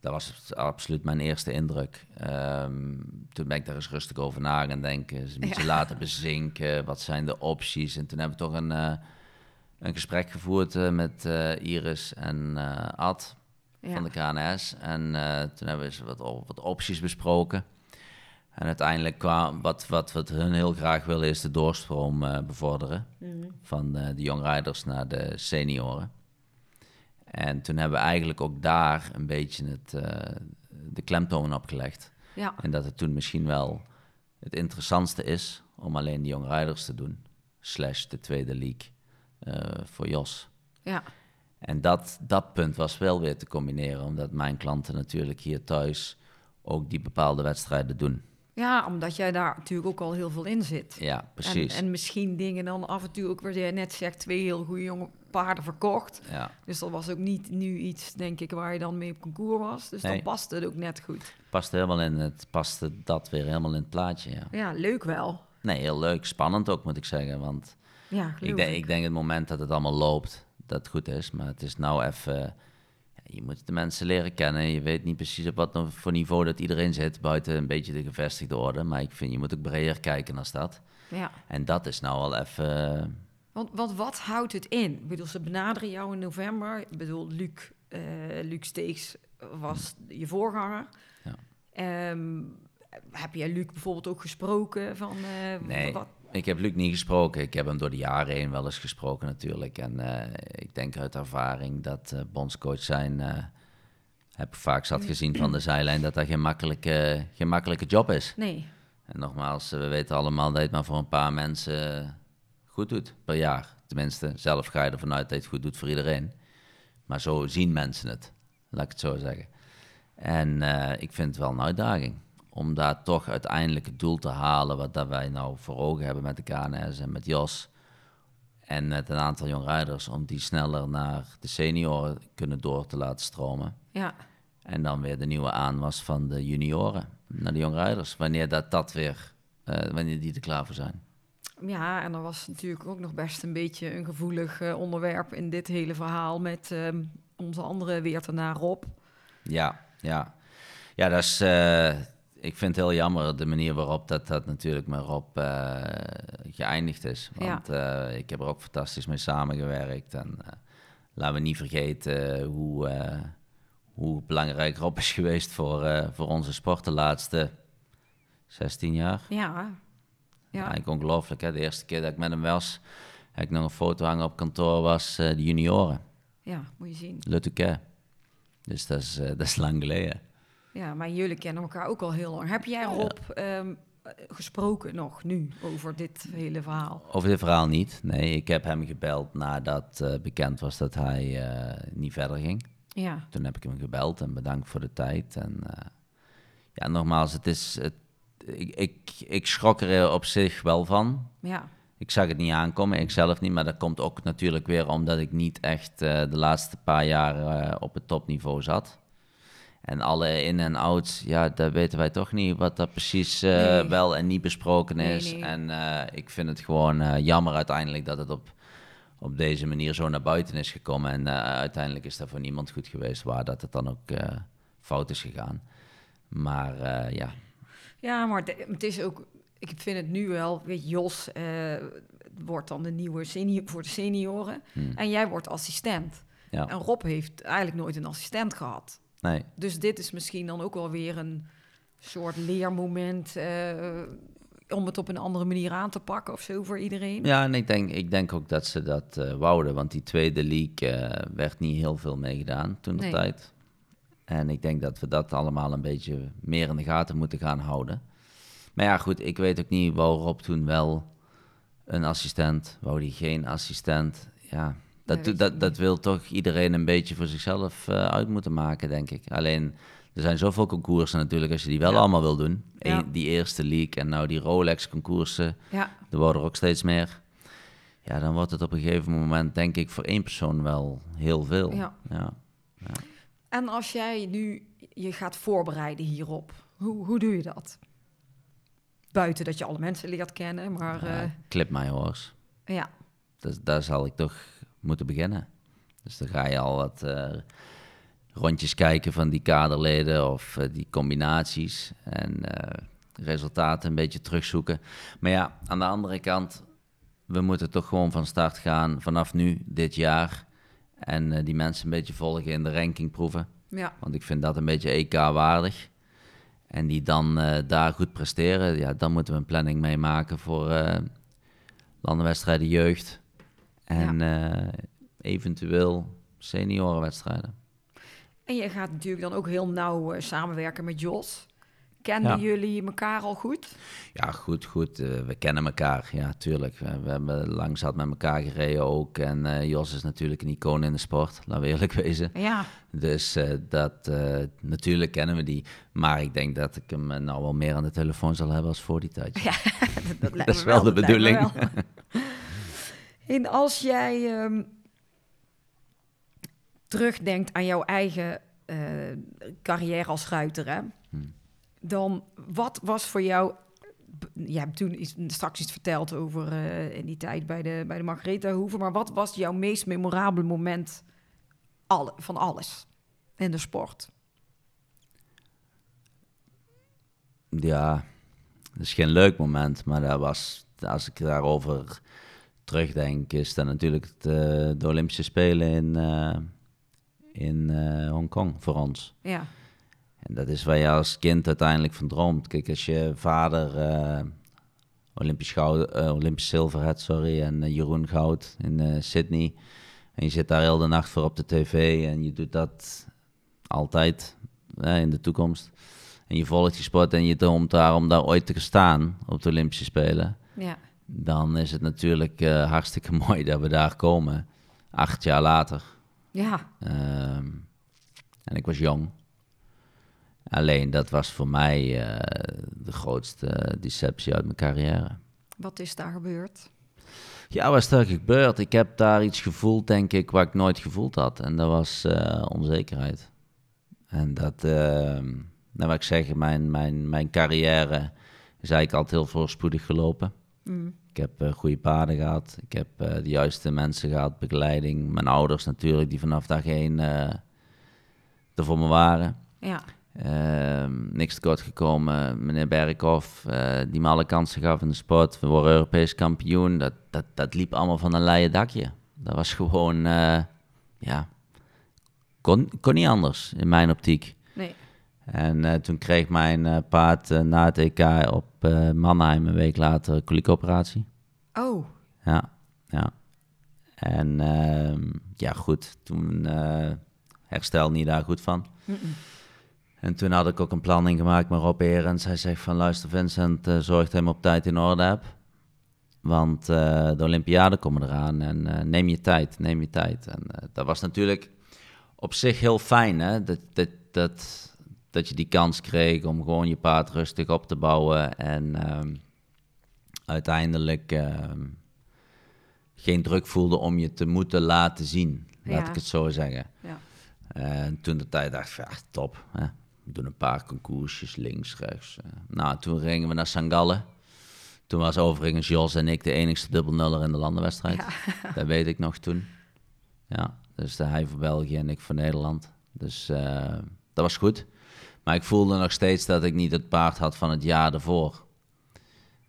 Dat was absoluut mijn eerste indruk. Ehm, toen ben ik daar eens rustig over na gaan denken. Een beetje Ja. laten bezinken. Wat zijn de opties? En toen hebben we toch een, eh, een gesprek gevoerd eh, met eh, Iris en Ad Ja. van de KNS. En toen hebben we eens wat, wat opties besproken. En uiteindelijk kwam wat, wat, wat hun heel graag willen is de doorstroom bevorderen. Van eh, de jongrijders naar de senioren. En toen hebben we eigenlijk ook daar een beetje het, eh, de klemtoon op gelegd. Ja, En dat het toen misschien wel het interessantste is om alleen de jongrijders te doen. Slash de tweede league eh, voor Jos. ja, En dat, dat punt was wel weer te combineren, omdat mijn klanten natuurlijk hier thuis ook die bepaalde wedstrijden doen. Ja, omdat jij daar natuurlijk ook al heel veel in zit. Ja, precies. En, en misschien dingen dan af en toe ook, wat jij net zegt, twee heel goede jonge paarden verkocht. Ja, Dus dat was ook niet nu iets, denk ik, waar je dan mee op concours was. Dus Nee. dan paste het ook net goed. past helemaal in het, paste dat weer helemaal in het plaatje. Ja. Ja, leuk wel. Nee, heel leuk. Spannend ook, moet ik zeggen. Want Ja, ik denk, ik denk het moment dat het allemaal loopt, dat het goed is. Maar het is nou even... Je moet de mensen leren kennen. Je weet niet precies op wat nou voor niveau dat iedereen zit. Buiten een beetje de gevestigde orde. Maar ik vind, je moet ook breder kijken als dat. Ja. En dat is nou wel even... Want, want wat houdt het in? Ik bedoel, ze benaderen jou in november. Ik bedoel, Luc, eh Luc Steeks was je voorganger. Ja. Ehm, heb jij Luc bijvoorbeeld ook gesproken van... eh, Nee, Wat, ik heb Luc niet gesproken. Ik heb hem door de jaren heen wel eens gesproken natuurlijk. En eh, ik denk uit ervaring dat eh bondscoach zijn... eh, heb ik vaak zat gezien van de zijlijn dat dat geen makkelijke, geen makkelijke job is. nee, En nogmaals, we weten allemaal dat het maar voor een paar mensen goed doet per jaar. tenminste, zelf ga je ervan uit dat het goed doet voor iedereen. Maar zo zien mensen het, laat ik het zo zeggen. En ik vind het wel een uitdaging om daar toch uiteindelijk het doel te halen wat dat wij nou voor ogen hebben met de KNS en met Jos. En met een aantal jongrijders om die sneller naar de senioren kunnen door te laten stromen. Ja, En dan weer de nieuwe aanwas van de junioren naar de jongrijders. Wanneer dat, dat weer, eh, wanneer die er klaar voor zijn. ja, en er was natuurlijk ook nog best een beetje een gevoelig eh, onderwerp in dit hele verhaal met ehm, onze andere weertenaar Rob. Ja, ja. Ja, dat is, eh, ik vind het heel jammer de manier waarop dat, dat natuurlijk met Rob eh, geëindigd is. Ja. Want eh, ik heb er ook fantastisch mee samengewerkt. En eh, laten we niet vergeten hoe, hoe belangrijk Rob is geweest voor, voor onze sport de laatste 16 jaar. Ja, ja, Eigenlijk ongelooflijk. Hè? De eerste keer dat ik met hem was, heb ik nog een foto hangen op kantoor, was de junioren. ja, moet je zien. Le Touquet. Dus dat is, dat is lang geleden. Ja, maar jullie kennen elkaar ook al heel lang. Heb jij Rob ehm, gesproken nog nu over dit hele verhaal? Over dit verhaal niet. Nee, ik heb hem gebeld nadat eh, bekend was dat hij eh, niet verder ging. Ja, Toen heb ik hem gebeld en bedankt voor de tijd. En eh, ja, nogmaals, het is, het, ik, ik, ik schrok er op zich wel van. ja, Ik zag het niet aankomen, ik zelf niet. Maar dat komt ook natuurlijk weer omdat ik niet echt de laatste paar jaar op het topniveau zat. En alle in- en outs, ja, dat weten wij toch niet wat dat precies eh, Nee. wel en niet besproken is. nee. En eh, ik vind het gewoon eh, jammer uiteindelijk dat het op, op deze manier zo naar buiten is gekomen. En uiteindelijk is dat voor niemand goed geweest, waar dat het dan ook fout is gegaan. Maar ja, ja, maar de- het is ook... Ik vind het nu wel, weet Jos wordt dan de nieuwe senior voor de senioren. Hmm. En jij wordt assistent. ja. En Rob heeft eigenlijk nooit een assistent gehad. Nee. Dus dit is misschien dan ook wel weer een soort leermoment... eh, om het op een andere manier aan te pakken of zo voor iedereen. Ja, en ik denk, ik denk ook dat ze dat eh, wouden, want die tweede league eh, werd niet heel veel meegedaan toen de Nee. tijd. En ik denk dat we dat allemaal een beetje meer in de gaten moeten gaan houden. Maar ja, goed, ik weet ook niet, wou Rob toen wel een assistent, wou die geen assistent? Ja, dat, dat, dat wil toch iedereen een beetje voor zichzelf eh, uit moeten maken, denk ik. Alleen, er zijn zoveel concoursen natuurlijk, als je die wel Ja. allemaal wil doen. Ja. Die eerste league en nou die Rolex-concoursen. Ja, Er worden er ook steeds meer. Ja, dan wordt het op een gegeven moment, denk ik, voor één persoon wel heel veel. Ja. ja. En als jij nu je gaat voorbereiden hierop, hoe, hoe doe je dat? Buiten dat je alle mensen leert kennen, maar eh, clip my horse. ja, Dus daar zal ik toch moeten beginnen. Dus dan ga je al wat eh, rondjes kijken van die kaderleden of eh, die combinaties. En eh, resultaten een beetje terugzoeken. Maar ja, aan de andere kant, we moeten toch gewoon van start gaan vanaf nu, dit jaar. En die mensen een beetje volgen in de rankingproeven. ja, Want ik vind dat een beetje EK-waardig. En die dan daar goed presteren, ja, dan moeten we een planning mee maken voor landenwedstrijden jeugd. En eh, eventueel seniorenwedstrijden. En je gaat natuurlijk dan ook heel nauw eh, samenwerken met Jos. Kenden Ja. jullie elkaar al goed? Ja, goed, goed. eh, we kennen elkaar, ja, tuurlijk. We, we hebben lang zat met elkaar gereden ook. En Jos is natuurlijk een icoon in de sport, laten we eerlijk wezen. Ja, Dus dat, natuurlijk kennen we die. Maar ik denk dat ik hem nou wel meer aan de telefoon zal hebben als voor die tijd. ja dat, Dat is wel de bedoeling. en als jij ehm, terugdenkt aan jouw eigen eh, carrière als ruiter, hè, Hmm. dan wat was voor jou... Je hebt toen iets, straks iets verteld over eh, in die tijd bij de, bij de Margaretha Hoeve, maar wat was jouw meest memorabele moment alle, van alles in de sport? Ja, dat is geen leuk moment, maar dat was, als ik daarover terugdenk, is dat natuurlijk eh, de Olympische Spelen in, eh, in eh, Hongkong voor ons. Ja, En dat is waar je als kind uiteindelijk van droomt. Kijk, als je vader Olympisch, goud, Olympisch zilver had, sorry, en Jeroen goud in Sydney. En je zit daar heel de nacht voor op de tv en je doet dat altijd in de toekomst. En je volgt die sport en je droomt daar om daar ooit te staan op de Olympische Spelen. ja, dan is het natuurlijk eh, hartstikke mooi dat we daar komen. Acht jaar later. Ja, Ehm, en ik was jong. Alleen dat was voor mij eh, de grootste deceptie uit mijn carrière. wat is daar gebeurd? Ja, wat is er gebeurd? Ik heb daar iets gevoeld, denk ik, wat ik nooit gevoeld had. En dat was eh, onzekerheid. En dat, uh, nou wat ik zeg, mijn, mijn, mijn carrière is eigenlijk altijd heel voorspoedig gelopen. Mm. Ik heb eh, goede paarden gehad. Ik heb eh, de juiste mensen gehad, begeleiding. Mijn ouders natuurlijk, die vanaf dag één eh, er voor me waren. Ja, Ehm, niks tekort gekomen. Meneer Berghoff, eh, die me alle kansen gaf in de sport. We worden Europees kampioen. Dat, dat, dat liep allemaal van een leien dakje. Dat was gewoon, ja, kon, kon niet anders in mijn optiek. En eh, toen kreeg mijn eh, paard eh, na het EK op Mannheim een week later een koliekoperatie. Oh, Ja, ja. En ehm, ja, goed, toen eh herstel niet daar goed van. En toen had ik ook een planning gemaakt met Rob Erens. Hij zegt van, luister Vincent, zorg dat je hem op tijd in orde hebt. Want de Olympiade komen eraan en neem je tijd, neem je tijd. En dat was natuurlijk op zich heel fijn, hè. Dat, dat, dat, dat je die kans kreeg om gewoon je paard rustig op te bouwen. En ehm, uiteindelijk ehm, geen druk voelde om je te moeten laten zien. Laat Ja. ik het zo zeggen. ja. En toen de tijd dacht ik, ja, top. Hè? We doen een paar concoursjes, links, rechts. eh. Nou, toen gingen we naar Sangalle. Toen was overigens Jos en ik de enigste dubbelnuller in de landenwedstrijd. Dat weet ik nog toen. Ja, dus hij voor België en ik voor Nederland. Dus eh, dat was goed. Maar ik voelde nog steeds dat ik niet het paard had van het jaar ervoor.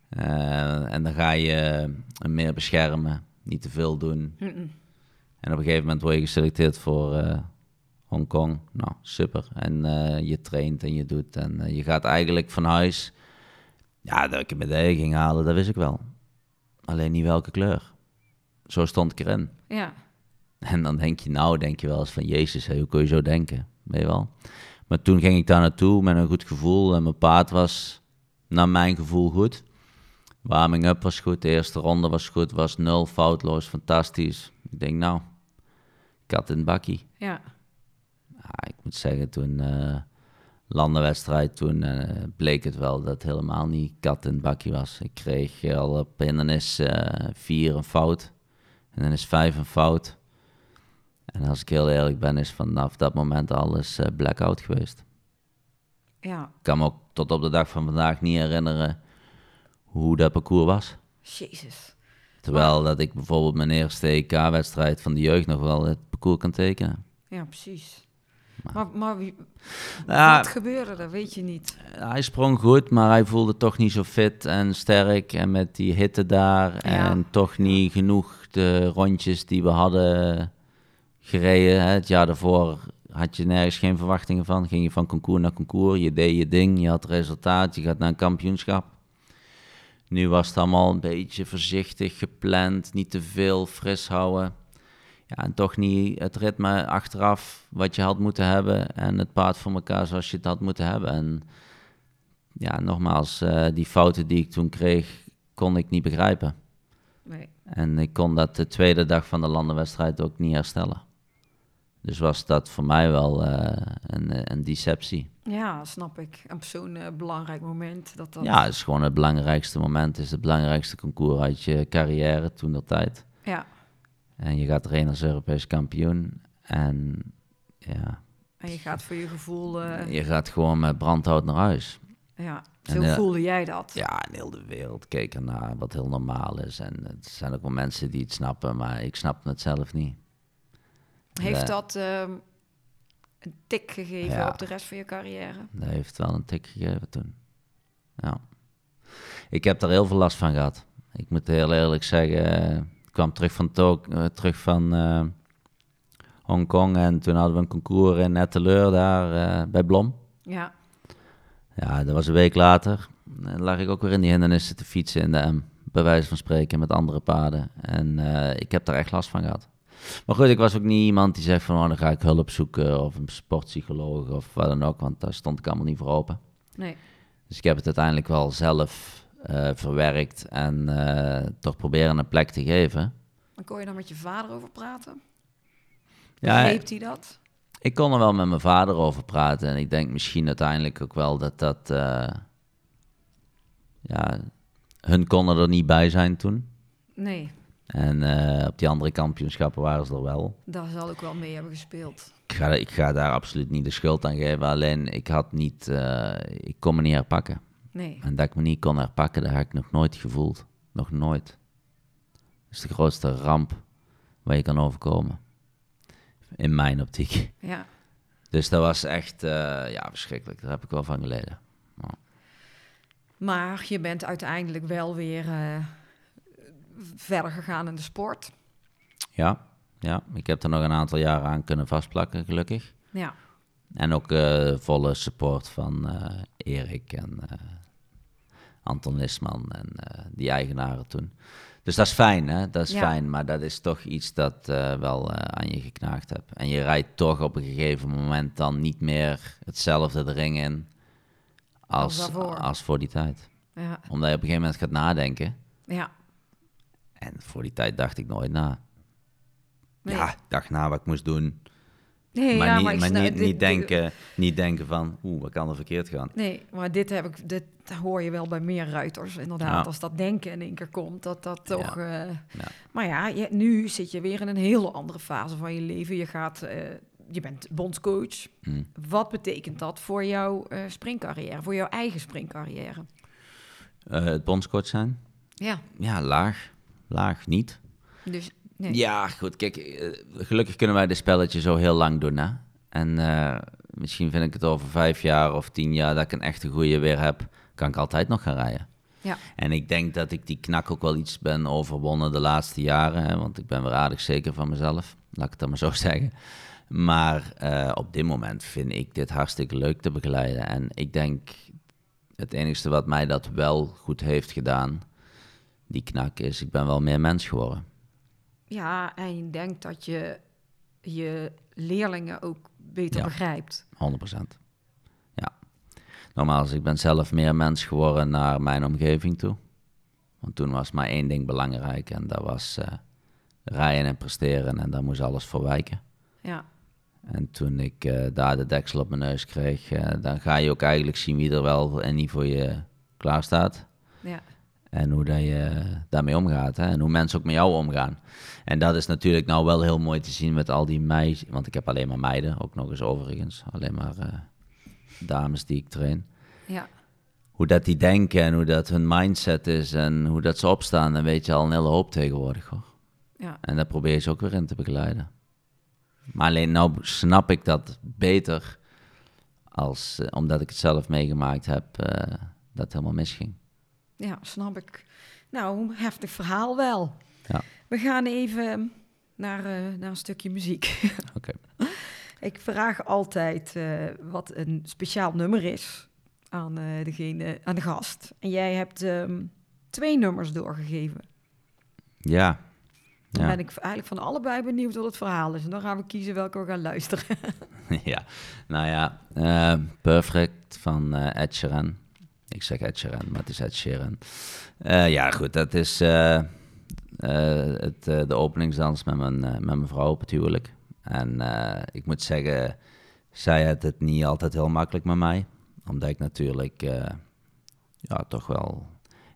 Eh, en dan ga je hem meer beschermen, niet te veel doen. En op een gegeven moment word je geselecteerd voor eh Hongkong. Nou, super. En eh, je traint en je doet. En eh, je gaat eigenlijk van huis. Ja, dat ik een medaille ging halen, dat wist ik wel. Alleen niet welke kleur. Zo stond ik erin. Ja, En dan denk je, nou, denk je wel eens van, jezus, hé, hoe kun je zo denken? Weet je wel? Maar toen ging ik daar naartoe met een goed gevoel. En mijn paard was, naar mijn gevoel, goed. Warming-up was goed. De eerste ronde was goed. Was nul, foutloos, fantastisch. Ik denk, nou, kat in bakkie. ja. Ja, ik moet zeggen, toen eh landenwedstrijd, toen eh, bleek het wel dat het helemaal niet kat in bakkie was. Ik kreeg eh, al op hindernis eh vier een fout. En dan is vijf een fout. En als ik heel eerlijk ben, is vanaf dat moment alles eh, blackout geweest. Ja, Ik kan me ook tot op de dag van vandaag niet herinneren hoe dat parcours was. jezus. Terwijl dat ik bijvoorbeeld mijn eerste EK-wedstrijd van de jeugd nog wel het parcours kan tekenen. Ja, precies. Maar, maar wie, Ja. wat gebeurde er, weet je niet. Hij sprong goed, maar hij voelde toch niet zo fit en sterk. En met die hitte daar en toch niet genoeg de rondjes die we hadden gereden. Hè. Het jaar daarvoor had je nergens geen verwachtingen van. Ging je van concours naar concours, je deed je ding, je had resultaat, je gaat naar een kampioenschap. Nu was het allemaal een beetje voorzichtig gepland, niet te veel fris houden. Ja, en toch niet het ritme achteraf wat je had moeten hebben en het paard voor elkaar zoals je het had moeten hebben. En ja, nogmaals, eh, die fouten die ik toen kreeg, kon ik niet begrijpen. Nee. En ik kon dat de tweede dag van de landenwedstrijd ook niet herstellen. Dus was dat voor mij wel eh, een, eh, een deceptie. Ja, snap ik. Op zo'n eh, belangrijk moment. Dat dat... Ja, het is gewoon het belangrijkste moment. Het is het belangrijkste concours uit je carrière toen dat tijd. ja. En je gaat erheen als Europees kampioen. En ja, En je gaat voor je gevoel... je gaat gewoon met brandhout naar huis. ja, En, zo voelde jij dat. Ja, en heel de wereld keek ernaar, wat heel normaal is. En er zijn ook wel mensen die het snappen, maar ik snap het zelf niet. Heeft dat ehm, een tik gegeven Ja. op de rest van je carrière? Dat heeft wel een tik gegeven toen. Ja. Ik heb daar heel veel last van gehad. Ik moet heel eerlijk zeggen, ik kwam terug van, Tok- eh, terug van eh, Hongkong en toen hadden we een concours in Etteleur daar eh, bij Blom. Ja, Ja, dat was een week later. Dan lag ik ook weer in die hindernissen te fietsen in de M. Bij wijze van spreken met andere paarden. En ik heb daar echt last van gehad. Maar goed, ik was ook niet iemand die zegt van... Oh, dan ga ik hulp zoeken of een sportpsycholoog of wat dan ook. Want daar stond ik allemaal niet voor open. nee. Dus ik heb het uiteindelijk wel zelf eh, verwerkt en eh, toch proberen een plek te geven. Dan kon je dan met je vader over praten? Ja, Begreep hij dat? ik kon er wel met mijn vader over praten. En ik denk misschien uiteindelijk ook wel dat dat... eh, ja, hun konden er niet bij zijn toen. Nee, En eh, op die andere kampioenschappen waren ze er wel. daar zal ik wel mee hebben gespeeld. Ik ga, ik ga daar absoluut niet de schuld aan geven. Alleen ik had niet... eh, ik kon me niet herpakken. Nee. En dat ik me niet kon herpakken, dat heb ik nog nooit gevoeld. Nog nooit. Dat is de grootste ramp waar je kan overkomen. In mijn optiek. Ja. Dus dat was echt eh, ja, verschrikkelijk. Daar heb ik wel van geleden. Maar je bent uiteindelijk wel weer verder gegaan in de sport. Ja, ja, ik heb er nog een aantal jaren aan kunnen vastplakken, gelukkig. Ja. En ook eh, volle support van eh, Erik en eh, Anton Nisman en die eigenaren toen. Dus dat is fijn, hè? Dat is Ja. fijn, maar dat is toch iets dat wel aan je geknaagd hebt. En je rijdt toch op een gegeven moment dan niet meer hetzelfde de ring in Als als, als voor die tijd. Ja. Omdat je op een gegeven moment gaat nadenken. Ja. En voor die tijd dacht ik nooit na. Nee. Ja, ik dacht na wat ik moest doen. Nee, maar ja, niet, maar ik maar snap- niet, dit- niet, dit- denken, niet denken van, oeh, wat kan er verkeerd gaan? Nee, maar dit, heb ik, dit hoor je wel bij meer ruiters, inderdaad. Ja. Als dat denken in één keer komt, dat dat toch... eh. Maar ja, je, nu zit je weer in een hele andere fase van je leven. Je, gaat, eh, je bent bondscoach. Hm. Wat betekent dat voor jouw eh springcarrière, voor jouw eigen springcarrière? Het bondscoach zijn? Ja, Ja, laag. Laag niet. dus... Nee. Ja, goed. Kijk, eh, gelukkig kunnen wij dit spelletje zo heel lang doen, hè. En eh, misschien vind ik het over vijf jaar of tien jaar dat ik een echte goede weer heb, kan ik altijd nog gaan rijden. Ja. En ik denk dat ik die knak ook wel iets ben overwonnen de laatste jaren, hè, want ik ben weer aardig zeker van mezelf, laat ik het dan maar zo zeggen. Maar eh, op dit moment vind ik dit hartstikke leuk te begeleiden. En ik denk, het enige wat mij dat wel goed heeft gedaan, die knak, is ik ben wel meer mens geworden. Ja, en je denkt dat je je leerlingen ook beter Ja. begrijpt. 100%. Ja. Nogmaals, ik ben zelf meer mens geworden naar mijn omgeving toe. Want toen was maar één ding belangrijk en dat was eh, rijden en presteren en daar moest alles voor wijken. Ja, En toen ik eh, daar de deksel op mijn neus kreeg, eh, dan ga je ook eigenlijk zien wie er wel en niet voor je klaar staat. ja, En hoe dat je daarmee omgaat. Hè? En hoe mensen ook met jou omgaan. En dat is natuurlijk nou wel heel mooi te zien met al die meisjes. Want ik heb alleen maar meiden, ook nog eens overigens. Alleen maar eh, dames die ik train. ja. Hoe dat die denken en hoe dat hun mindset is. En hoe dat ze opstaan. Dan weet je al een hele hoop tegenwoordig hoor. ja. En daar probeer je ze ook weer in te begeleiden. Maar alleen nou snap ik dat beter. Als, eh, omdat ik het zelf meegemaakt heb. eh, dat het helemaal misging. Ja, snap ik. Nou, heftig verhaal wel. Ja. We gaan even naar, eh, naar een stukje muziek. Oké. ik vraag altijd eh, wat een speciaal nummer is aan, eh, degene, aan de gast. En jij hebt ehm, twee nummers doorgegeven. Ja. Dan Ja. ben ik eigenlijk van allebei benieuwd wat het verhaal is. En dan gaan we kiezen welke we gaan luisteren. ja, nou ja, Perfect van Ed Sheeran. Ik zeg Ed Sheeran, maar het is Ed. Eh, ja, goed, dat is eh, eh, het, de openingsdans met mijn, met mijn vrouw op het huwelijk. En ik moet zeggen, zij had het niet altijd heel makkelijk met mij. Omdat ik natuurlijk ja, toch wel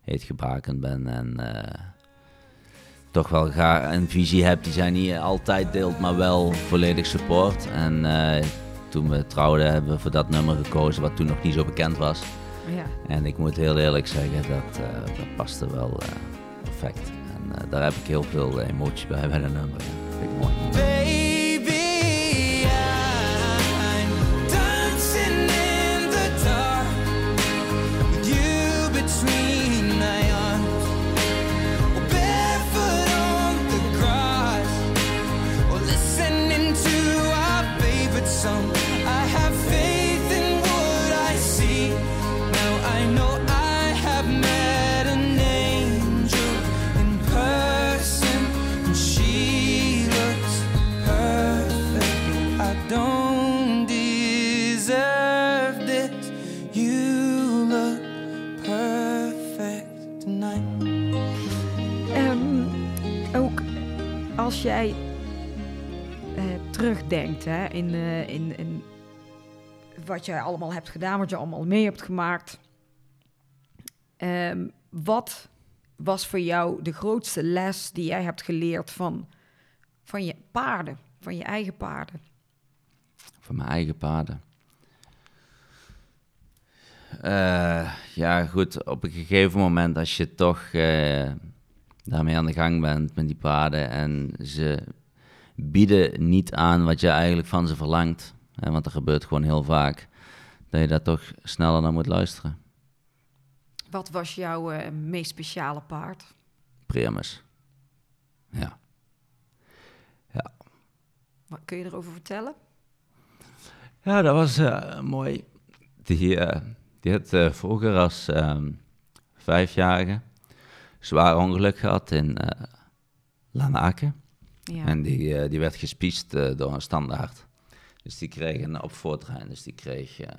heetgebrakend ben en... toch wel graag een visie heb die zij niet altijd deelt, maar wel volledig support. En toen we trouwden hebben we voor dat nummer gekozen, wat toen nog niet zo bekend was. Ja. En ik moet heel eerlijk zeggen, dat, eh, dat paste wel eh, perfect. En eh, daar heb ik heel veel emotie bij bij dat nummer. Ja. Vind ik mooi. Terugdenkt hè, in, eh, in, in wat jij allemaal hebt gedaan, wat je allemaal mee hebt gemaakt. Ehm, wat was voor jou de grootste les die jij hebt geleerd van, van je paarden, van je eigen paarden? Van mijn eigen paarden. Eh, ja, goed. Op een gegeven moment, als je toch eh, daarmee aan de gang bent met die paarden en ze bieden niet aan wat je eigenlijk van ze verlangt, hè, want dat gebeurt gewoon heel vaak, dat je daar toch sneller naar moet luisteren. Wat was jouw eh, meest speciale paard? Primus. Ja. Wat kun je erover vertellen? Ja, dat was eh, mooi. Die, eh, die had vroeger als ehm, vijfjarige zwaar ongeluk gehad in Lanaken. Ja. En die, eh, die werd gespiest eh, door een standaard. Dus die kreeg een op voortrein. Dus die kreeg eh,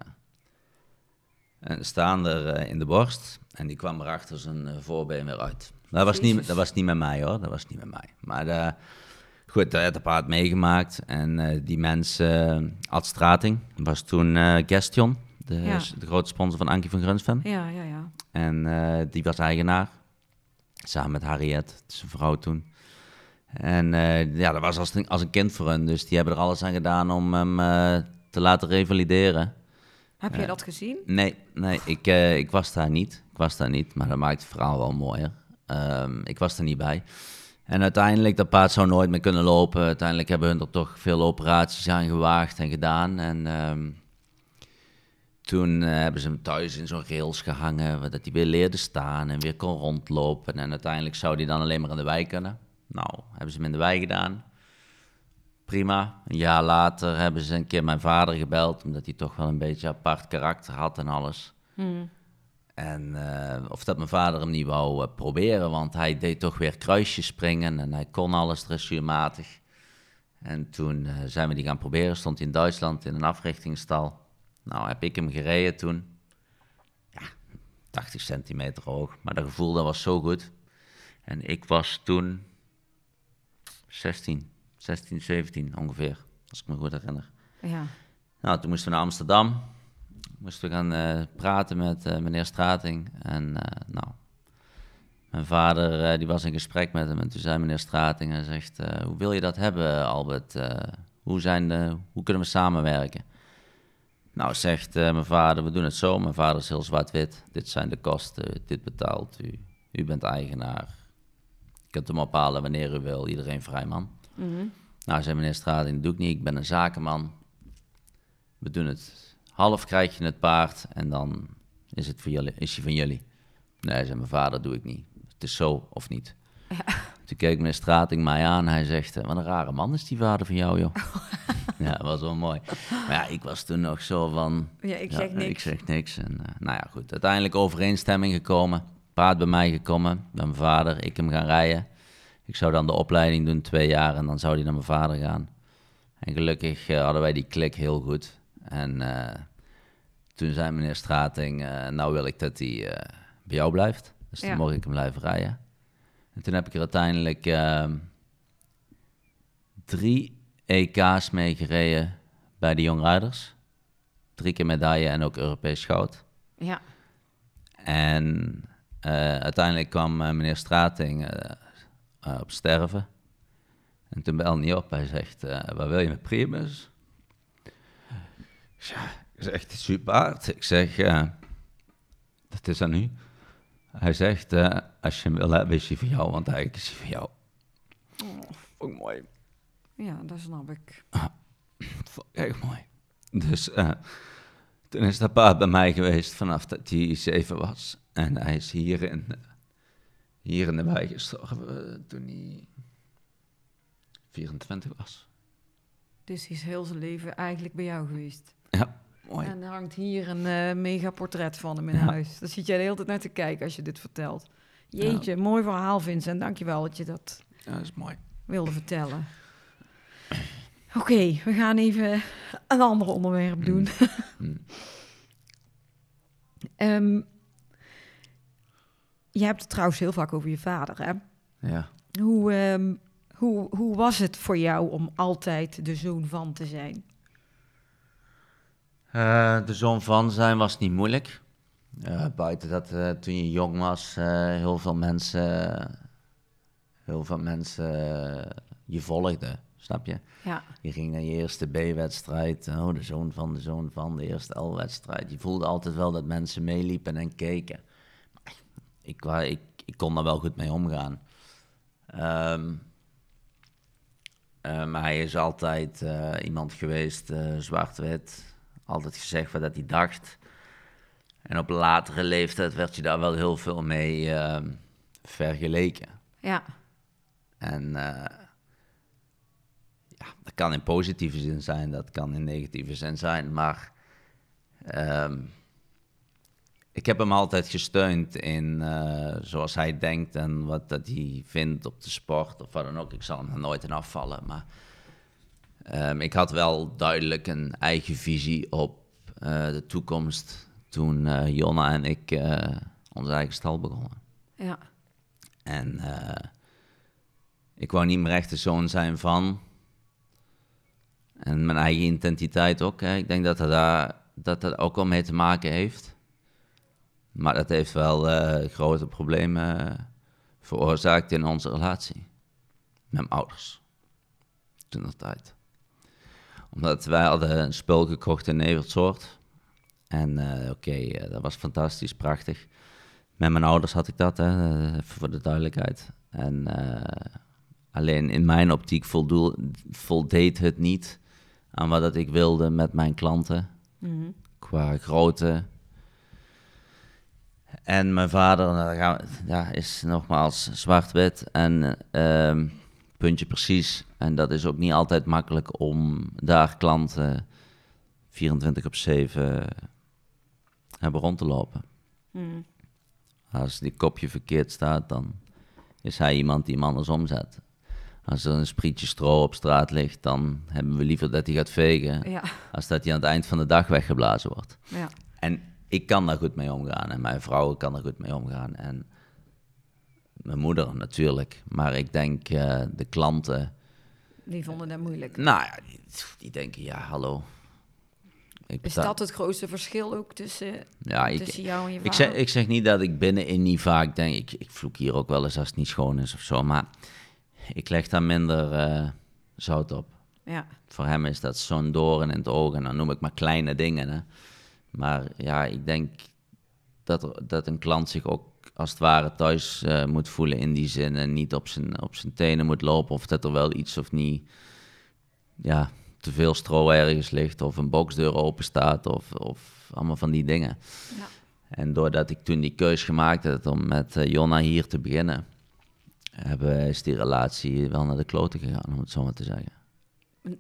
een staander in de borst. En die kwam er achter zijn voorbeen weer uit. Dat was, niet, dat was niet met mij hoor. Dat was niet met mij. Maar goed, dat had de paard meegemaakt. En die mensen, uh, Ad Strating, was toen eh Gestion. De, Ja. de grote sponsor van Ankie van Grunsven. ja, ja, ja. En die was eigenaar. Samen met Harriet, zijn vrouw toen. En eh, ja, dat was als een, als een kind voor hen. Dus die hebben er alles aan gedaan om hem eh, te laten revalideren. Heb je dat gezien? Nee, nee ik, eh, ik was daar niet. Ik was daar niet, maar dat maakt het verhaal wel mooier. Ehm, ik was er niet bij. En uiteindelijk, dat paard zou nooit meer kunnen lopen. Uiteindelijk hebben hun er toch veel operaties aan gewaagd en gedaan. En ehm, toen eh, hebben ze hem thuis in zo'n rails gehangen, dat hij weer leerde staan en weer kon rondlopen. En uiteindelijk zou hij dan alleen maar in de wei kunnen. Nou, hebben ze hem in de wei gedaan. Prima. Een jaar later hebben ze een keer mijn vader gebeld, omdat hij toch wel een beetje apart karakter had en alles. En eh, of dat mijn vader hem niet wou eh, proberen, want hij deed toch weer kruisjes springen en hij kon alles dressuurmatig. En toen eh, zijn we die gaan proberen, stond hij in Duitsland in een africhtingsstal. Nou, heb ik hem gereden toen. Ja, 80 centimeter hoog, maar dat gevoel dat was zo goed. En ik was toen 16, 16, 17 ongeveer, als ik me goed herinner. Ja. Nou, toen moesten we naar Amsterdam. Moesten we gaan eh, praten met eh, meneer Strating. En eh, nou, mijn vader die was in gesprek met hem. En toen zei meneer Strating, hij zegt, hoe wil je dat hebben Albert? Hoe, zijn de, hoe kunnen we samenwerken? Nou, zegt mijn vader, we doen het zo. Mijn vader is heel zwart-wit. Dit zijn de kosten, dit betaalt u. U bent eigenaar. Kunt hem ophalen wanneer u wil. Iedereen vrij man. Nou, zei meneer Strating, dat doe ik niet. Ik ben een zakenman. We doen het. Half krijg je het paard en dan is het voor jullie, is hij van jullie. Nee, zei mijn vader, doe ik niet. Het is zo of niet. Toen keek meneer Strating mij aan. Hij zegt, eh, wat een rare man is die vader van jou, joh. ja, dat was wel mooi. Maar ja, ik was toen nog zo van... Ja, ik ja, zeg niks. Ik zeg niks. En, eh, nou ja, goed. Uiteindelijk overeenstemming gekomen. Paard bij mij gekomen. Bij mijn vader. Ik hem gaan rijden. Ik zou dan de opleiding doen, twee jaar. En dan zou hij naar mijn vader gaan. En gelukkig eh, hadden wij die klik heel goed. En eh, toen zei meneer Strating, eh, nou wil ik dat hij bij jou blijft. Dus Ja. dan mocht ik hem blijven rijden. En toen heb ik er uiteindelijk ehm, drie EK's mee gereden bij de Young Riders. Drie keer medaille en ook Europees goud. Ja. En uiteindelijk kwam eh, meneer Strating eh, eh, op sterven. En toen belde hij op. Hij zegt, eh, wat wil je met Primus? Ja, ik zeg, paard. Ik zeg, eh, dat is aan u. Hij zegt, eh, als je hem wil hebben, is hij voor jou, want eigenlijk is hij voor jou. Vond ik mooi. ja, dat snap ik. Vond ik echt mooi. Dus eh, toen is dat paard bij mij geweest vanaf dat hij zeven was. En hij is hier in, hier in de wei gestorven eh, toen hij 24 was. Dus hij is heel zijn leven eigenlijk bij jou geweest. Ja, mooi. En er hangt hier een eh, mega portret van hem in Ja. huis. Daar zit jij de hele tijd naar te kijken als je dit vertelt. Jeetje, mooi verhaal Vincent. Dankjewel dat je dat Ja, dat is mooi. wilde vertellen. Oké, we gaan even een ander onderwerp doen. Mm. Ehm, je hebt het trouwens heel vaak over je vader, hè? Ja. Hoe, ehm, hoe, hoe was het voor jou om altijd de zoon van te zijn? Eh, de zoon van zijn was niet moeilijk. Eh, buiten dat eh, toen je jong was, heel veel mensen, heel veel mensen je volgden, snap je? Ja, Je ging naar je eerste B-wedstrijd, oh de zoon van, de zoon van, de eerste L-wedstrijd. Je voelde altijd wel dat mensen meeliepen en keken. Ik, ik, ik kon daar wel goed mee omgaan. Ehm, eh, maar hij is altijd eh, iemand geweest, eh, zwart-wit, altijd gezegd wat dat hij dacht. En op latere leeftijd werd je daar wel heel veel mee ehm, vergeleken. ja, En ja, dat kan in positieve zin zijn, dat kan in negatieve zin zijn. Maar ehm, ik heb hem altijd gesteund in eh, zoals hij denkt en wat dat hij vindt op de sport of wat dan ook. Ik zal hem er nooit in afvallen. Maar ehm, ik had wel duidelijk een eigen visie op eh, de toekomst toen eh, Jonna en ik onze eigen stal begonnen. ja, En ik wou niet meer echt de zoon zijn van. En mijn eigen identiteit ook. Hè. Ik denk dat dat daar dat dat ook wel mee te maken heeft. Maar dat heeft wel eh, grote problemen eh, veroorzaakt in onze relatie. Met mijn ouders. Toen dat tijd. Omdat wij hadden een spul gekocht in Evertsoort. En eh, oké, dat was fantastisch, prachtig. Met mijn ouders had ik dat, hè, even voor de duidelijkheid. En alleen in mijn optiek voldoel, voldeed het niet aan wat dat ik wilde met mijn klanten. mhm, Qua grootte. En mijn vader nou, ja, is nogmaals zwart-wit en ehm, puntje precies. En dat is ook niet altijd makkelijk om daar klanten 24 op 7 hebben rond te lopen. mhm. Als die kopje verkeerd staat, dan is hij iemand die hem anders omzet. Als er een sprietje stro op straat ligt, dan hebben we liever dat hij gaat vegen, ja, als dat hij aan het eind van de dag weggeblazen wordt. ja, En ik kan daar goed mee omgaan en mijn vrouw kan er goed mee omgaan. En mijn moeder natuurlijk. Maar ik denk eh, de klanten, die vonden dat moeilijk. nou ja, die, die denken, ja, hallo. Ik Is dat het grootste verschil ook tussen, ja, ik, tussen jou en je Ik vader? zeg, ik zeg niet dat ik binnenin niet vaak denk, ik, ik vloek hier ook wel eens als het niet schoon is of zo, maar ik leg daar minder eh, zout op. Ja, Voor hem is dat zo'n doorn in het oog en dan noem ik maar kleine dingen. Hè. Maar ja, ik denk dat, er- dat een klant zich ook als het ware thuis eh, moet voelen in die zin en niet op zijn, op zijn tenen moet lopen of dat er wel iets of niet, ja, te veel stro ergens ligt of een boxdeur open staat of, of allemaal van die dingen. ja, En doordat ik toen die keus gemaakt had om met eh, Jonna hier te beginnen, hebben, is die relatie wel naar de kloten gegaan, om het zo maar te zeggen.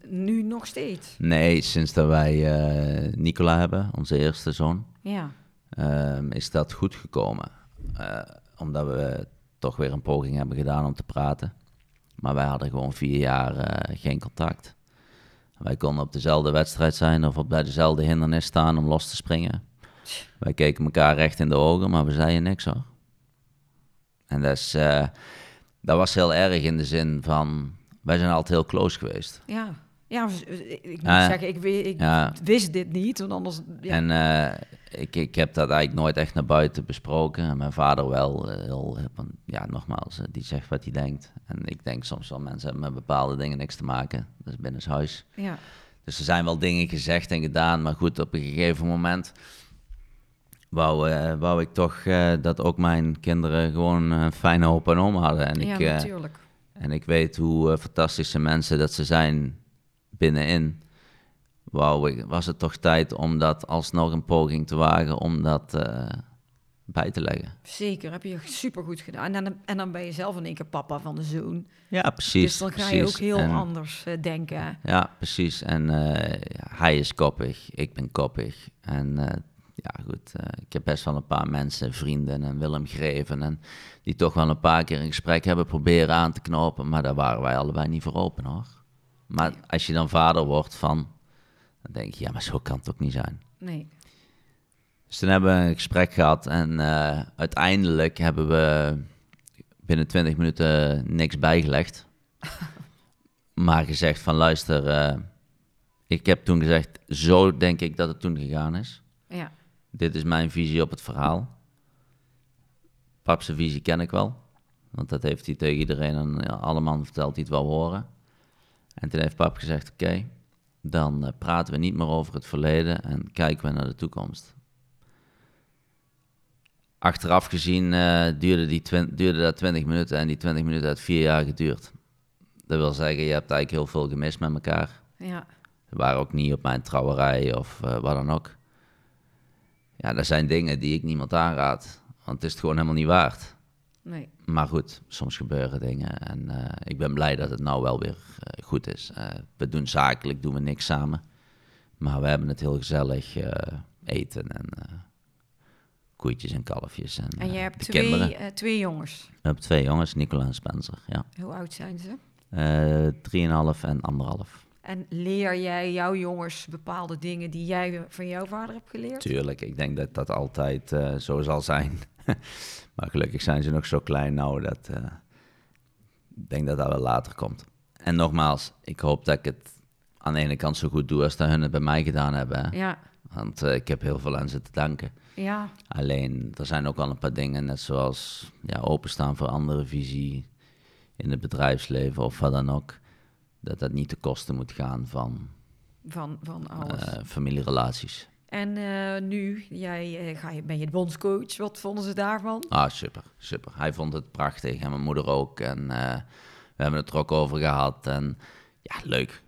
Nu nog steeds. Nee, sinds dat wij eh, Nicola hebben, onze eerste zoon, Ja, ehm, is dat goed gekomen. Eh, omdat we toch weer een poging hebben gedaan om te praten. Maar wij hadden gewoon vier jaar eh, geen contact. Wij konden op dezelfde wedstrijd zijn of op bij dezelfde hindernis staan om los te springen. Wij keken elkaar recht in de ogen, maar we zeiden niks hoor. En dat, is, dat was heel erg in de zin van, wij zijn altijd heel close geweest. ja. Ja, ik moet zeggen, ik, ik ja. wist dit niet, want anders... Ja, En eh, ik, ik heb dat eigenlijk nooit echt naar buiten besproken. En mijn vader wel. eh, heel, ja, nogmaals, eh, die zegt wat hij denkt. En ik denk soms wel, mensen hebben met bepaalde dingen niks te maken. Dat is binnenshuis. ja, Dus er zijn wel dingen gezegd en gedaan. Maar goed, op een gegeven moment wou, wou ik toch dat ook mijn kinderen gewoon een fijne opa en oma hadden. En ja ik, eh, natuurlijk. En ik weet hoe eh, fantastische mensen dat ze zijn binnenin. Wou ik, was het toch tijd om dat alsnog een poging te wagen om dat eh, bij te leggen. Zeker, heb je supergoed gedaan. En dan, en dan ben je zelf in één keer papa van de zoon. Ja, precies. dus dan ga je ook heel En- anders eh, denken. Ja, precies. En eh, ja, hij is koppig, ik ben koppig. En eh, ja, goed, eh, ik heb best wel een paar mensen, vrienden en Willem Greven... En die toch wel een paar keer een gesprek hebben proberen aan te knopen... maar daar waren wij allebei niet voor open, hoor. Maar als je dan vader wordt van... dan denk je, ja, maar zo kan het ook niet zijn. Nee, Dus toen hebben we een gesprek gehad en eh, uiteindelijk hebben we binnen 20 minuten niks bijgelegd. maar gezegd van luister, eh, ik heb toen gezegd, zo denk ik dat het toen gegaan is. Dit is mijn visie op het verhaal. Pap's visie ken ik wel. Want dat heeft hij tegen iedereen en ja, allemaal verteld die het wel horen. En toen heeft pap gezegd, oké, dan eh, praten we niet meer over het verleden en kijken we naar de toekomst. Achteraf gezien eh, duurde, die duurde dat 20 minuten en die 20 minuten heeft vier jaar geduurd. Dat wil zeggen, je hebt eigenlijk heel veel gemist met elkaar. Ja. Ze waren ook niet op mijn trouwerij of eh, wat dan ook. Ja, dat zijn dingen die ik niemand aanraad. Want het is het gewoon helemaal niet waard. Nee. Maar goed, soms gebeuren dingen. En eh, ik ben blij dat het nou wel weer eh, goed is. Eh, we doen zakelijk, doen we niks samen. Maar we hebben het heel gezellig eten en koeitjes en kalfjes. En, En je hebt twee, twee jongens. We hebben twee jongens, Nicola en Spencer. Ja. Hoe oud zijn ze? Drieënhalf en anderhalf. En leer jij jouw jongens bepaalde dingen die jij van jouw vader hebt geleerd? Tuurlijk, ik denk dat dat altijd eh, zo zal zijn. maar gelukkig zijn ze nog zo klein nou dat eh, ik denk dat dat wel later komt. En nogmaals, ik hoop dat ik het aan de ene kant zo goed doe als dat hun het bij mij gedaan hebben. Hè? Ja. Want eh, ik heb heel veel aan ze te danken. Ja. Alleen, er zijn ook al een paar dingen, net zoals ja, openstaan voor andere visie in het bedrijfsleven of wat dan ook. Dat dat niet te kosten moet gaan van Van, van alles. eh, familierelaties. en eh, nu, jij, eh, ga je, ben je de bondscoach. Wat vonden ze daarvan? Ah, super, super. Hij vond het prachtig en mijn moeder ook. En we hebben het er ook over gehad. En ja, leuk.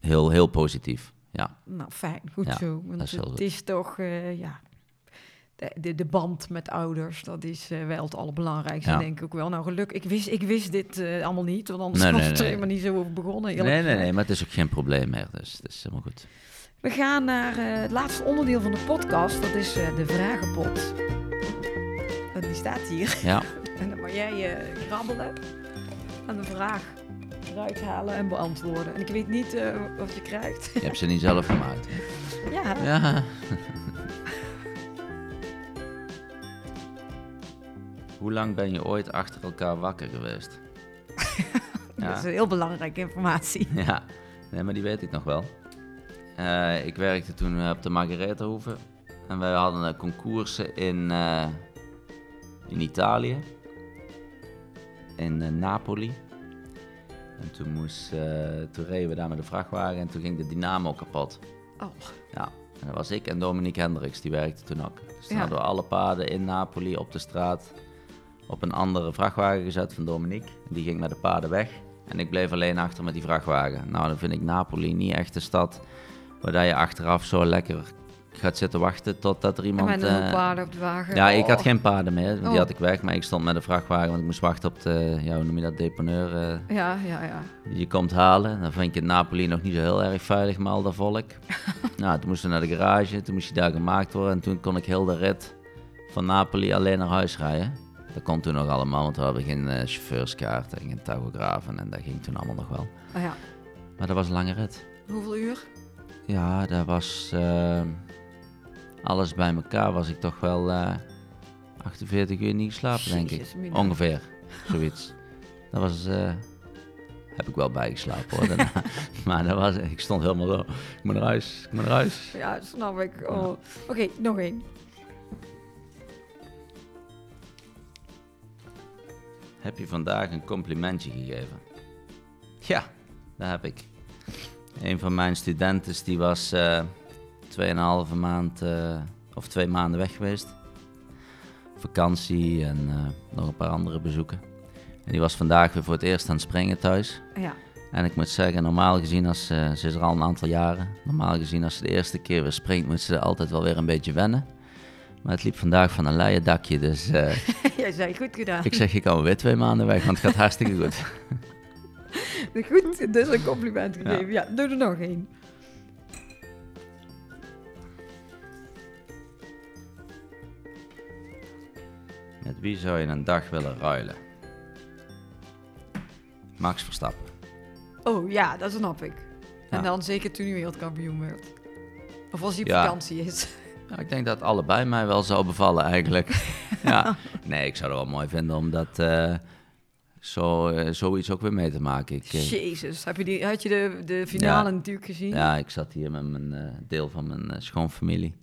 Heel, heel positief. Ja, Nou, fijn. Goed Ja, zo. Want is het goed. is toch, ja... De, de, de band met ouders, dat is eh, wel het allerbelangrijkste, Ja. denk ik ook wel. Nou, gelukkig, ik wist, ik wist dit eh, allemaal niet, want anders Nee, was nee, het nee. helemaal niet zo over begonnen. nee, nee, nee, maar het is ook geen probleem meer. Dus het is helemaal goed. We gaan naar eh, het laatste onderdeel van de podcast, dat is eh, de vragenpot. En die staat hier. Ja, En dan mag jij eh grabbelen en de vraag eruit halen en beantwoorden. En ik weet niet eh, wat je krijgt. je hebt ze niet zelf gemaakt. ja, Ja. Hoe lang ben je ooit achter elkaar wakker geweest? dat is heel belangrijke informatie. Ja, nee, maar die weet ik nog wel. Eh, ik werkte toen eh, op de Margarethahoeve. En wij hadden een concoursen in, eh, in Italië. In eh, Napoli. En toen, moest, eh, toen reden we daar met de vrachtwagen en toen ging de dynamo kapot. Oh, Ja, en dat was ik en Dominique Hendricks, die werkte toen ook. Dus toen Ja. hadden we alle paden in Napoli op de straat op een andere vrachtwagen gezet van Dominique. Die ging met de paden weg en ik bleef alleen achter met die vrachtwagen. Nou, dan vind ik Napoli niet echt de stad waar dat je achteraf zo lekker gaat zitten wachten totdat er en iemand... met een paarden op de wagen. ja, ik had Oh. geen paarden meer, want Oh. die had ik weg. Maar ik stond met de vrachtwagen, want ik moest wachten op de, ja, hoe noem je dat, deponeur. eh, Ja, ja, ja. die je komt halen. Dan vind je in Napoli nog niet zo heel erg veilig met al dat volk. nou, toen moesten we naar de garage, toen moest je daar gemaakt worden. En toen kon ik heel de rit van Napoli alleen naar huis rijden. Dat kon toen nog allemaal, want we hadden geen eh, chauffeurskaart en geen tachografen. En dat ging toen allemaal nog wel. Oh, ja. Maar dat was een lange rit. Hoeveel uur? Ja, dat was... eh, alles bij elkaar was ik toch wel eh 48 uur niet geslapen, denk ik. Mina. Ongeveer, zoiets. dat was... eh, heb ik wel bijgeslapen hoor. daarna. maar dat was, ik stond helemaal zo. Ik moet naar huis, ik moet naar huis. Ja, snap ik. Oh. Oké, nog één. Heb je vandaag een complimentje gegeven? Ja, dat heb ik. Een van mijn studenten die was eh tweeënhalve maand eh, of twee maanden weg geweest. Vakantie en eh, nog een paar andere bezoeken. En die was vandaag weer voor het eerst aan het springen thuis. Ja. En ik moet zeggen, normaal gezien, als ze, ze is er al een aantal jaren. Normaal gezien, als ze de eerste keer weer springt, moet ze altijd wel weer een beetje wennen. Maar het liep vandaag van een leien dakje, dus eh, Jij zei goed gedaan. ik zeg, je kan weer twee maanden weg, want het gaat hartstikke goed. Goed, dus een compliment gegeven. Ja, doe er nog één. Met wie zou je een dag willen ruilen? Max Verstappen. Oh ja, dat snap ik. En dan zeker toen hij wereldkampioen werd. Of als hij op Ja. vakantie is. Ja, ik denk dat allebei mij wel zou bevallen eigenlijk. ja. Nee, ik zou het wel mooi vinden om dat eh, zo, eh, zoiets ook weer mee te maken. Ik, eh, Jezus, heb je die, had je de, de finale Ja. natuurlijk gezien? ja, ik zat hier met mijn deel van mijn schoonfamilie.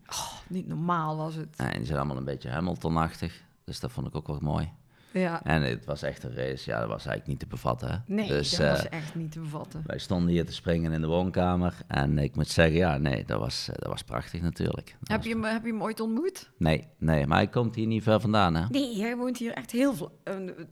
Niet normaal was het. Ja, en die zijn allemaal een beetje Hamilton-achtig. Dus dat vond ik ook wel mooi. Ja. En het was echt een race. Ja, dat was eigenlijk niet te bevatten. Hè? Nee, dus, dat eh, was echt niet te bevatten. Wij stonden hier te springen in de woonkamer. En ik moet zeggen, ja, nee, dat was, eh, dat was prachtig natuurlijk. Dat Heb je, hem, heb je hem ooit ontmoet? Nee, nee, maar hij komt hier niet ver vandaan, hè? Nee, hij woont hier echt heel veel.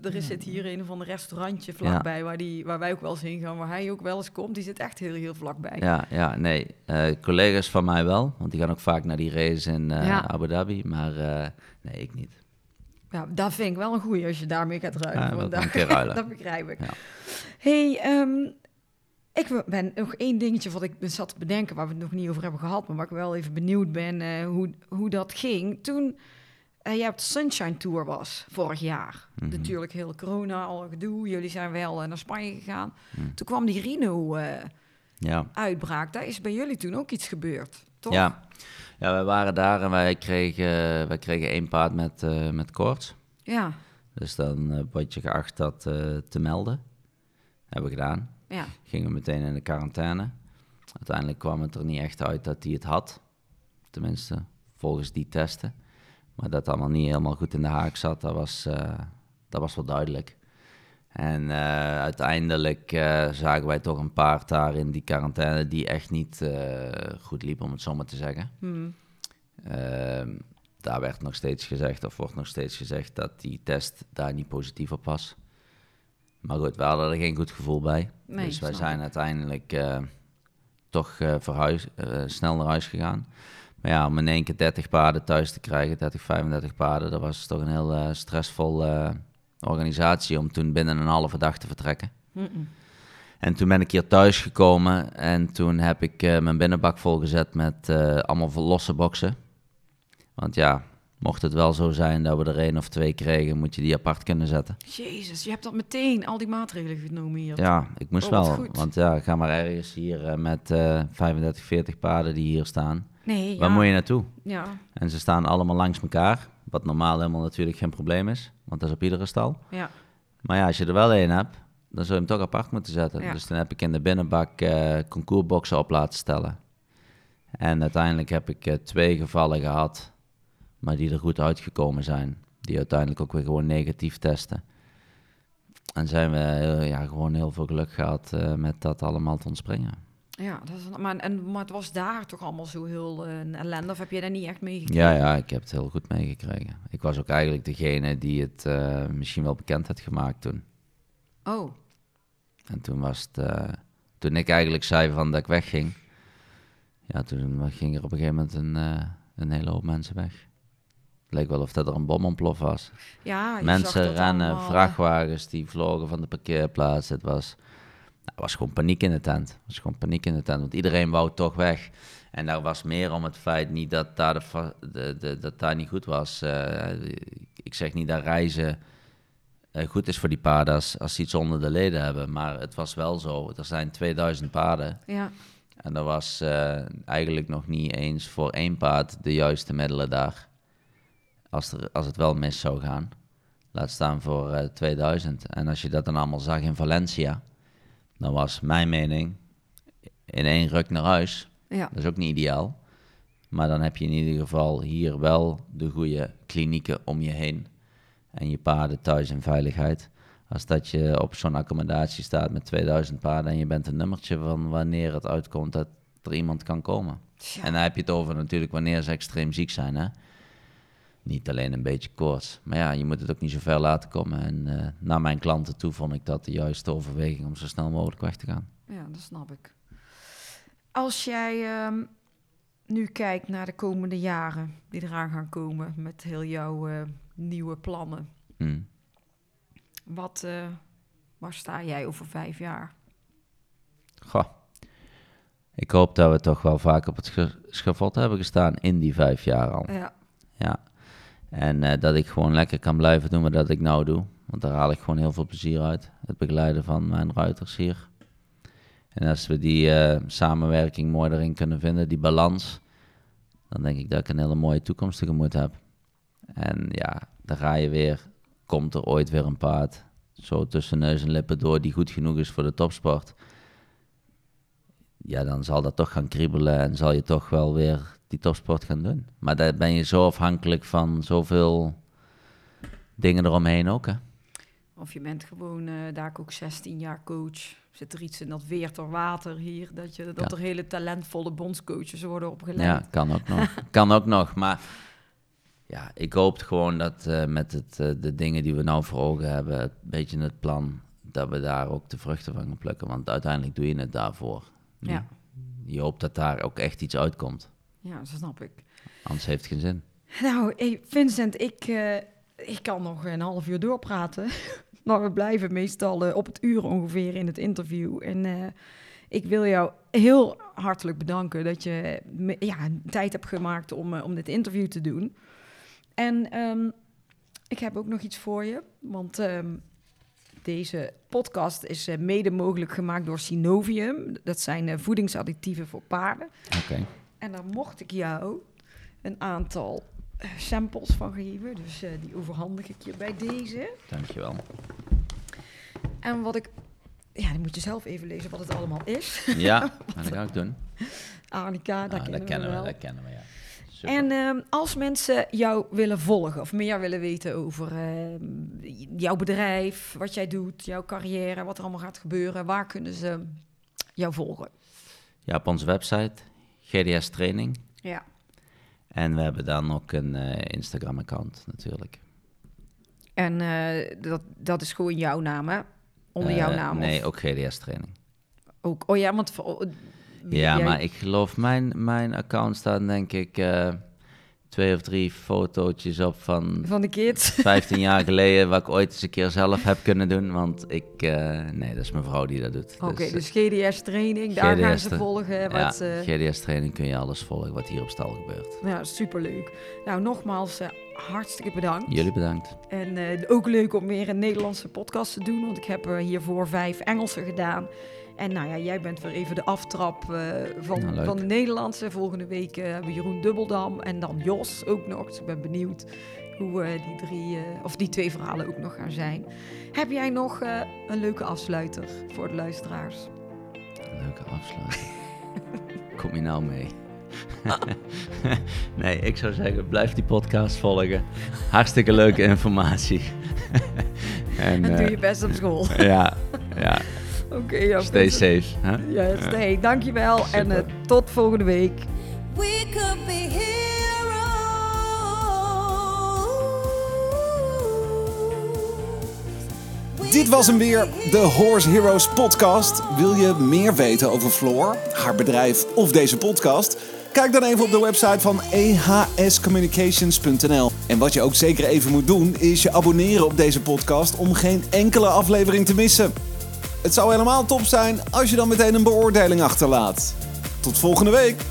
er is zit hier een of ander restaurantje vlakbij waar, die, waar wij ook wel eens heen gaan, waar hij ook wel eens komt. Die zit echt heel, heel vlakbij. Ja, ja, nee. Eh, collega's van mij wel, want die gaan ook vaak naar die race in eh, Ja. Abu Dhabi. Maar eh, nee, ik niet. Ja, dat vind ik wel een goeie als je daarmee gaat ruilen. Ja, want dat daar- ruilen. dat begrijp ik. Ja. hey, ehm, ik ben nog één dingetje wat ik zat te bedenken, waar we het nog niet over hebben gehad, maar waar ik wel even benieuwd ben eh, hoe, hoe dat ging. Toen eh jij op de Sunshine Tour was, vorig jaar. Mhm. Natuurlijk heel corona, al gedoe. Jullie zijn wel eh, naar Spanje gegaan. Mhm. Toen kwam die Rhino-uitbraak. Ja, Daar is bij jullie toen ook iets gebeurd, toch? ja. Ja, wij waren daar en wij kregen, wij kregen één paard met, eh, met koorts. Ja, Dus dan word je geacht dat eh, te melden. Hebben we gedaan. ja. Gingen meteen in de quarantaine. Uiteindelijk kwam het er niet echt uit dat hij het had. Tenminste, volgens die testen. Maar dat allemaal niet helemaal goed in de haak zat, dat was, dat was wel duidelijk. En eh, uiteindelijk eh, zagen wij toch een paard daar in die quarantaine die echt niet eh, goed liep, om het zo maar te zeggen. Hm. Ehm, daar werd nog steeds gezegd, of wordt nog steeds gezegd, dat die test daar niet positief op was. Maar goed, we hadden er geen goed gevoel bij. Nee, dus wij zijn uiteindelijk toch verhuis, snel naar huis gegaan. Maar ja, om in één keer 30 paarden thuis te krijgen, 30, 35 paarden, dat was toch een heel stressvolle organisatie om toen binnen een halve dag te vertrekken. En toen ben ik hier thuis gekomen en toen heb ik eh, mijn binnenbak volgezet met eh, allemaal losse boxen. Want ja, mocht het wel zo zijn dat we er één of twee kregen, moet je die apart kunnen zetten. Jezus, je hebt dat meteen, al die maatregelen genomen hier. Ja, ik moest Oh, wel. goed. Want ja, ga maar ergens hier eh, met eh 35, 40 paarden die hier staan. Nee, Waar ja. moet je naartoe? Ja, En ze staan allemaal langs elkaar. Wat normaal helemaal natuurlijk geen probleem is. Want dat is op iedere stal. ja. Maar ja, als je er wel één hebt, dan zul je hem toch apart moeten zetten. Ja. Dus dan heb ik in de binnenbak eh concoursboxen op laten stellen. En uiteindelijk heb ik eh, twee gevallen gehad, maar die er goed uitgekomen zijn. Die uiteindelijk ook weer gewoon negatief testen. En zijn we eh, ja, gewoon heel veel geluk gehad eh, met dat allemaal te ontspringen. Ja dat is, maar, en, maar het was daar toch allemaal zo heel eh, een ellende, of heb je daar niet echt mee gekregen? Ja, ja, ik heb het heel goed meegekregen. Ik was ook eigenlijk degene die het eh, misschien wel bekend had gemaakt toen. Oh, En toen was het, eh, toen ik eigenlijk zei van dat ik wegging, ja, toen ging er op een gegeven moment een, eh, een hele hoop mensen weg. Het leek wel of dat er een bomontplof was. ja. mensen rennen, allemaal, vrachtwagens die vlogen van de parkeerplaats. Het was, het was gewoon paniek in de tent. Het was gewoon paniek in de tent, want iedereen wou toch weg. En daar was meer om het feit niet dat daar, de, de, de, dat daar niet goed was. Eh, ik zeg niet dat reizen eh, goed is voor die paarden als, als ze iets onder de leden hebben. Maar het was wel zo. Er zijn 2000 paarden. Ja, En er was eh, eigenlijk nog niet eens voor één paard de juiste middelen daar. Als, er, als het wel mis zou gaan. Laat staan voor eh 2000. En als je dat dan allemaal zag in Valencia, dan was mijn mening in één ruk naar huis. ja. Dat is ook niet ideaal. Maar dan heb je in ieder geval hier wel de goede klinieken om je heen. En je paarden thuis in veiligheid. Als dat je op zo'n accommodatie staat met 2000 paarden en je bent een nummertje van wanneer het uitkomt dat er iemand kan komen. En dan heb je het over natuurlijk wanneer ze extreem ziek zijn. Hè? Niet alleen een beetje koorts. Maar ja, je moet het ook niet zo ver laten komen. En eh, naar mijn klanten toe vond ik dat de juiste overweging om zo snel mogelijk weg te gaan. Ja, dat snap ik. Als jij ehm, nu kijkt naar de komende jaren die eraan gaan komen met heel jouw eh, nieuwe plannen, Hm. wat, eh, waar sta jij over vijf jaar? Goh. Ik hoop dat we toch wel vaak op het scha- schavot hebben gestaan in die vijf jaar al. Ja, Ja. En eh, dat ik gewoon lekker kan blijven doen wat ik nou doe. Want daar haal ik gewoon heel veel plezier uit. Het begeleiden van mijn ruiters hier. En als we die eh, samenwerking mooi erin kunnen vinden, die balans. dan denk ik dat ik een hele mooie toekomst tegemoet heb. En ja, dan ga je weer, komt er ooit weer een paard, zo tussen neus en lippen door, die goed genoeg is voor de topsport. Ja, dan zal dat toch gaan kriebelen en zal je toch wel weer die topsport gaan doen. Maar daar ben je zo afhankelijk van zoveel dingen eromheen ook, hè. Of je bent gewoon, eh, daar ook 16 jaar coach. Zit er iets in dat weert door water hier, dat, je, dat Ja. er hele talentvolle bondscoaches worden opgeleid. Ja, kan ook nog. kan ook nog. Maar ja, ik hoop gewoon dat eh, met het, eh, de dingen die we nou voor ogen hebben, een beetje het plan, dat we daar ook de vruchten van gaan plukken. Want uiteindelijk doe je het daarvoor. Ja. Je hoopt dat daar ook echt iets uitkomt. Ja, dat snap ik. Anders heeft het geen zin. Nou, hey, Vincent, ik, eh, ik kan nog een half uur doorpraten. maar we blijven meestal eh, op het uur ongeveer in het interview. En eh, ik wil jou heel hartelijk bedanken dat je me- ja, tijd hebt gemaakt om, om dit interview te doen. En ehm, ik heb ook nog iets voor je. Want ehm, deze podcast is mede mogelijk gemaakt door Synovium. Dat zijn voedingsadditieven voor paarden. Oké. En daar mocht ik jou een aantal eh, samples van geven. Dus eh, die overhandig ik je bij deze. Dankjewel. En wat ik... Ja, dan moet je zelf even lezen wat het allemaal is. Ja, dat ga ik doen. Arnica, dat Ah, kennen, dat kennen we we, wel. dat kennen we, ja. Super. En ehm, als mensen jou willen volgen of meer willen weten over ehm, jouw bedrijf, wat jij doet, jouw carrière, wat er allemaal gaat gebeuren, waar kunnen ze jou volgen? Ja, op onze website, GDS Training. Ja. En we hebben dan ook een eh, Instagram-account natuurlijk. En eh, dat, dat is gewoon jouw naam, hè? Onder Eh, jouw naam? Nee, of ook GDS Training. ook? Oh ja, want... Ja, jij- maar ik geloof, mijn, mijn account staat denk ik eh, twee of drie fotootjes op van Van de kids. 15 jaar geleden, wat ik ooit eens een keer zelf heb kunnen doen. Want ik, eh, nee, dat is mijn vrouw die dat doet. Oké, dus GDS training, daar gaan ze volgen. ja, Wat, eh, GDS training kun je alles volgen wat hier op stal gebeurt. ja, superleuk. Nou, nogmaals, eh, hartstikke bedankt. Jullie bedankt. En eh, ook leuk om weer een Nederlandse podcast te doen, want ik heb er hiervoor vijf Engelse gedaan. En nou ja, jij bent weer even de aftrap eh, van, Nou, van de Nederlandse. Volgende week eh, hebben we Jeroen Dubbeldam en dan Jos ook nog. Dus ik ben benieuwd hoe eh, die drie, of die twee verhalen ook nog gaan zijn. Heb jij nog een leuke afsluiter voor de luisteraars? Leuke afsluiting. Kom je nou mee? nee, ik zou zeggen, blijf die podcast volgen. Hartstikke leuke informatie. en En doe je best op school. ja, ja, Oké, ja, stay safe. Hè? Yes, hey, dankjewel en eh, tot volgende week. We could be heroes. Dit was hem weer, de Horse Heroes podcast. Wil je meer weten over Floor, haar bedrijf of deze podcast? Kijk dan even op de website van ehscommunications.nl. En wat je ook zeker even moet doen, is je abonneren op deze podcast om geen enkele aflevering te missen. Het zou helemaal top zijn als je dan meteen een beoordeling achterlaat. Tot volgende week!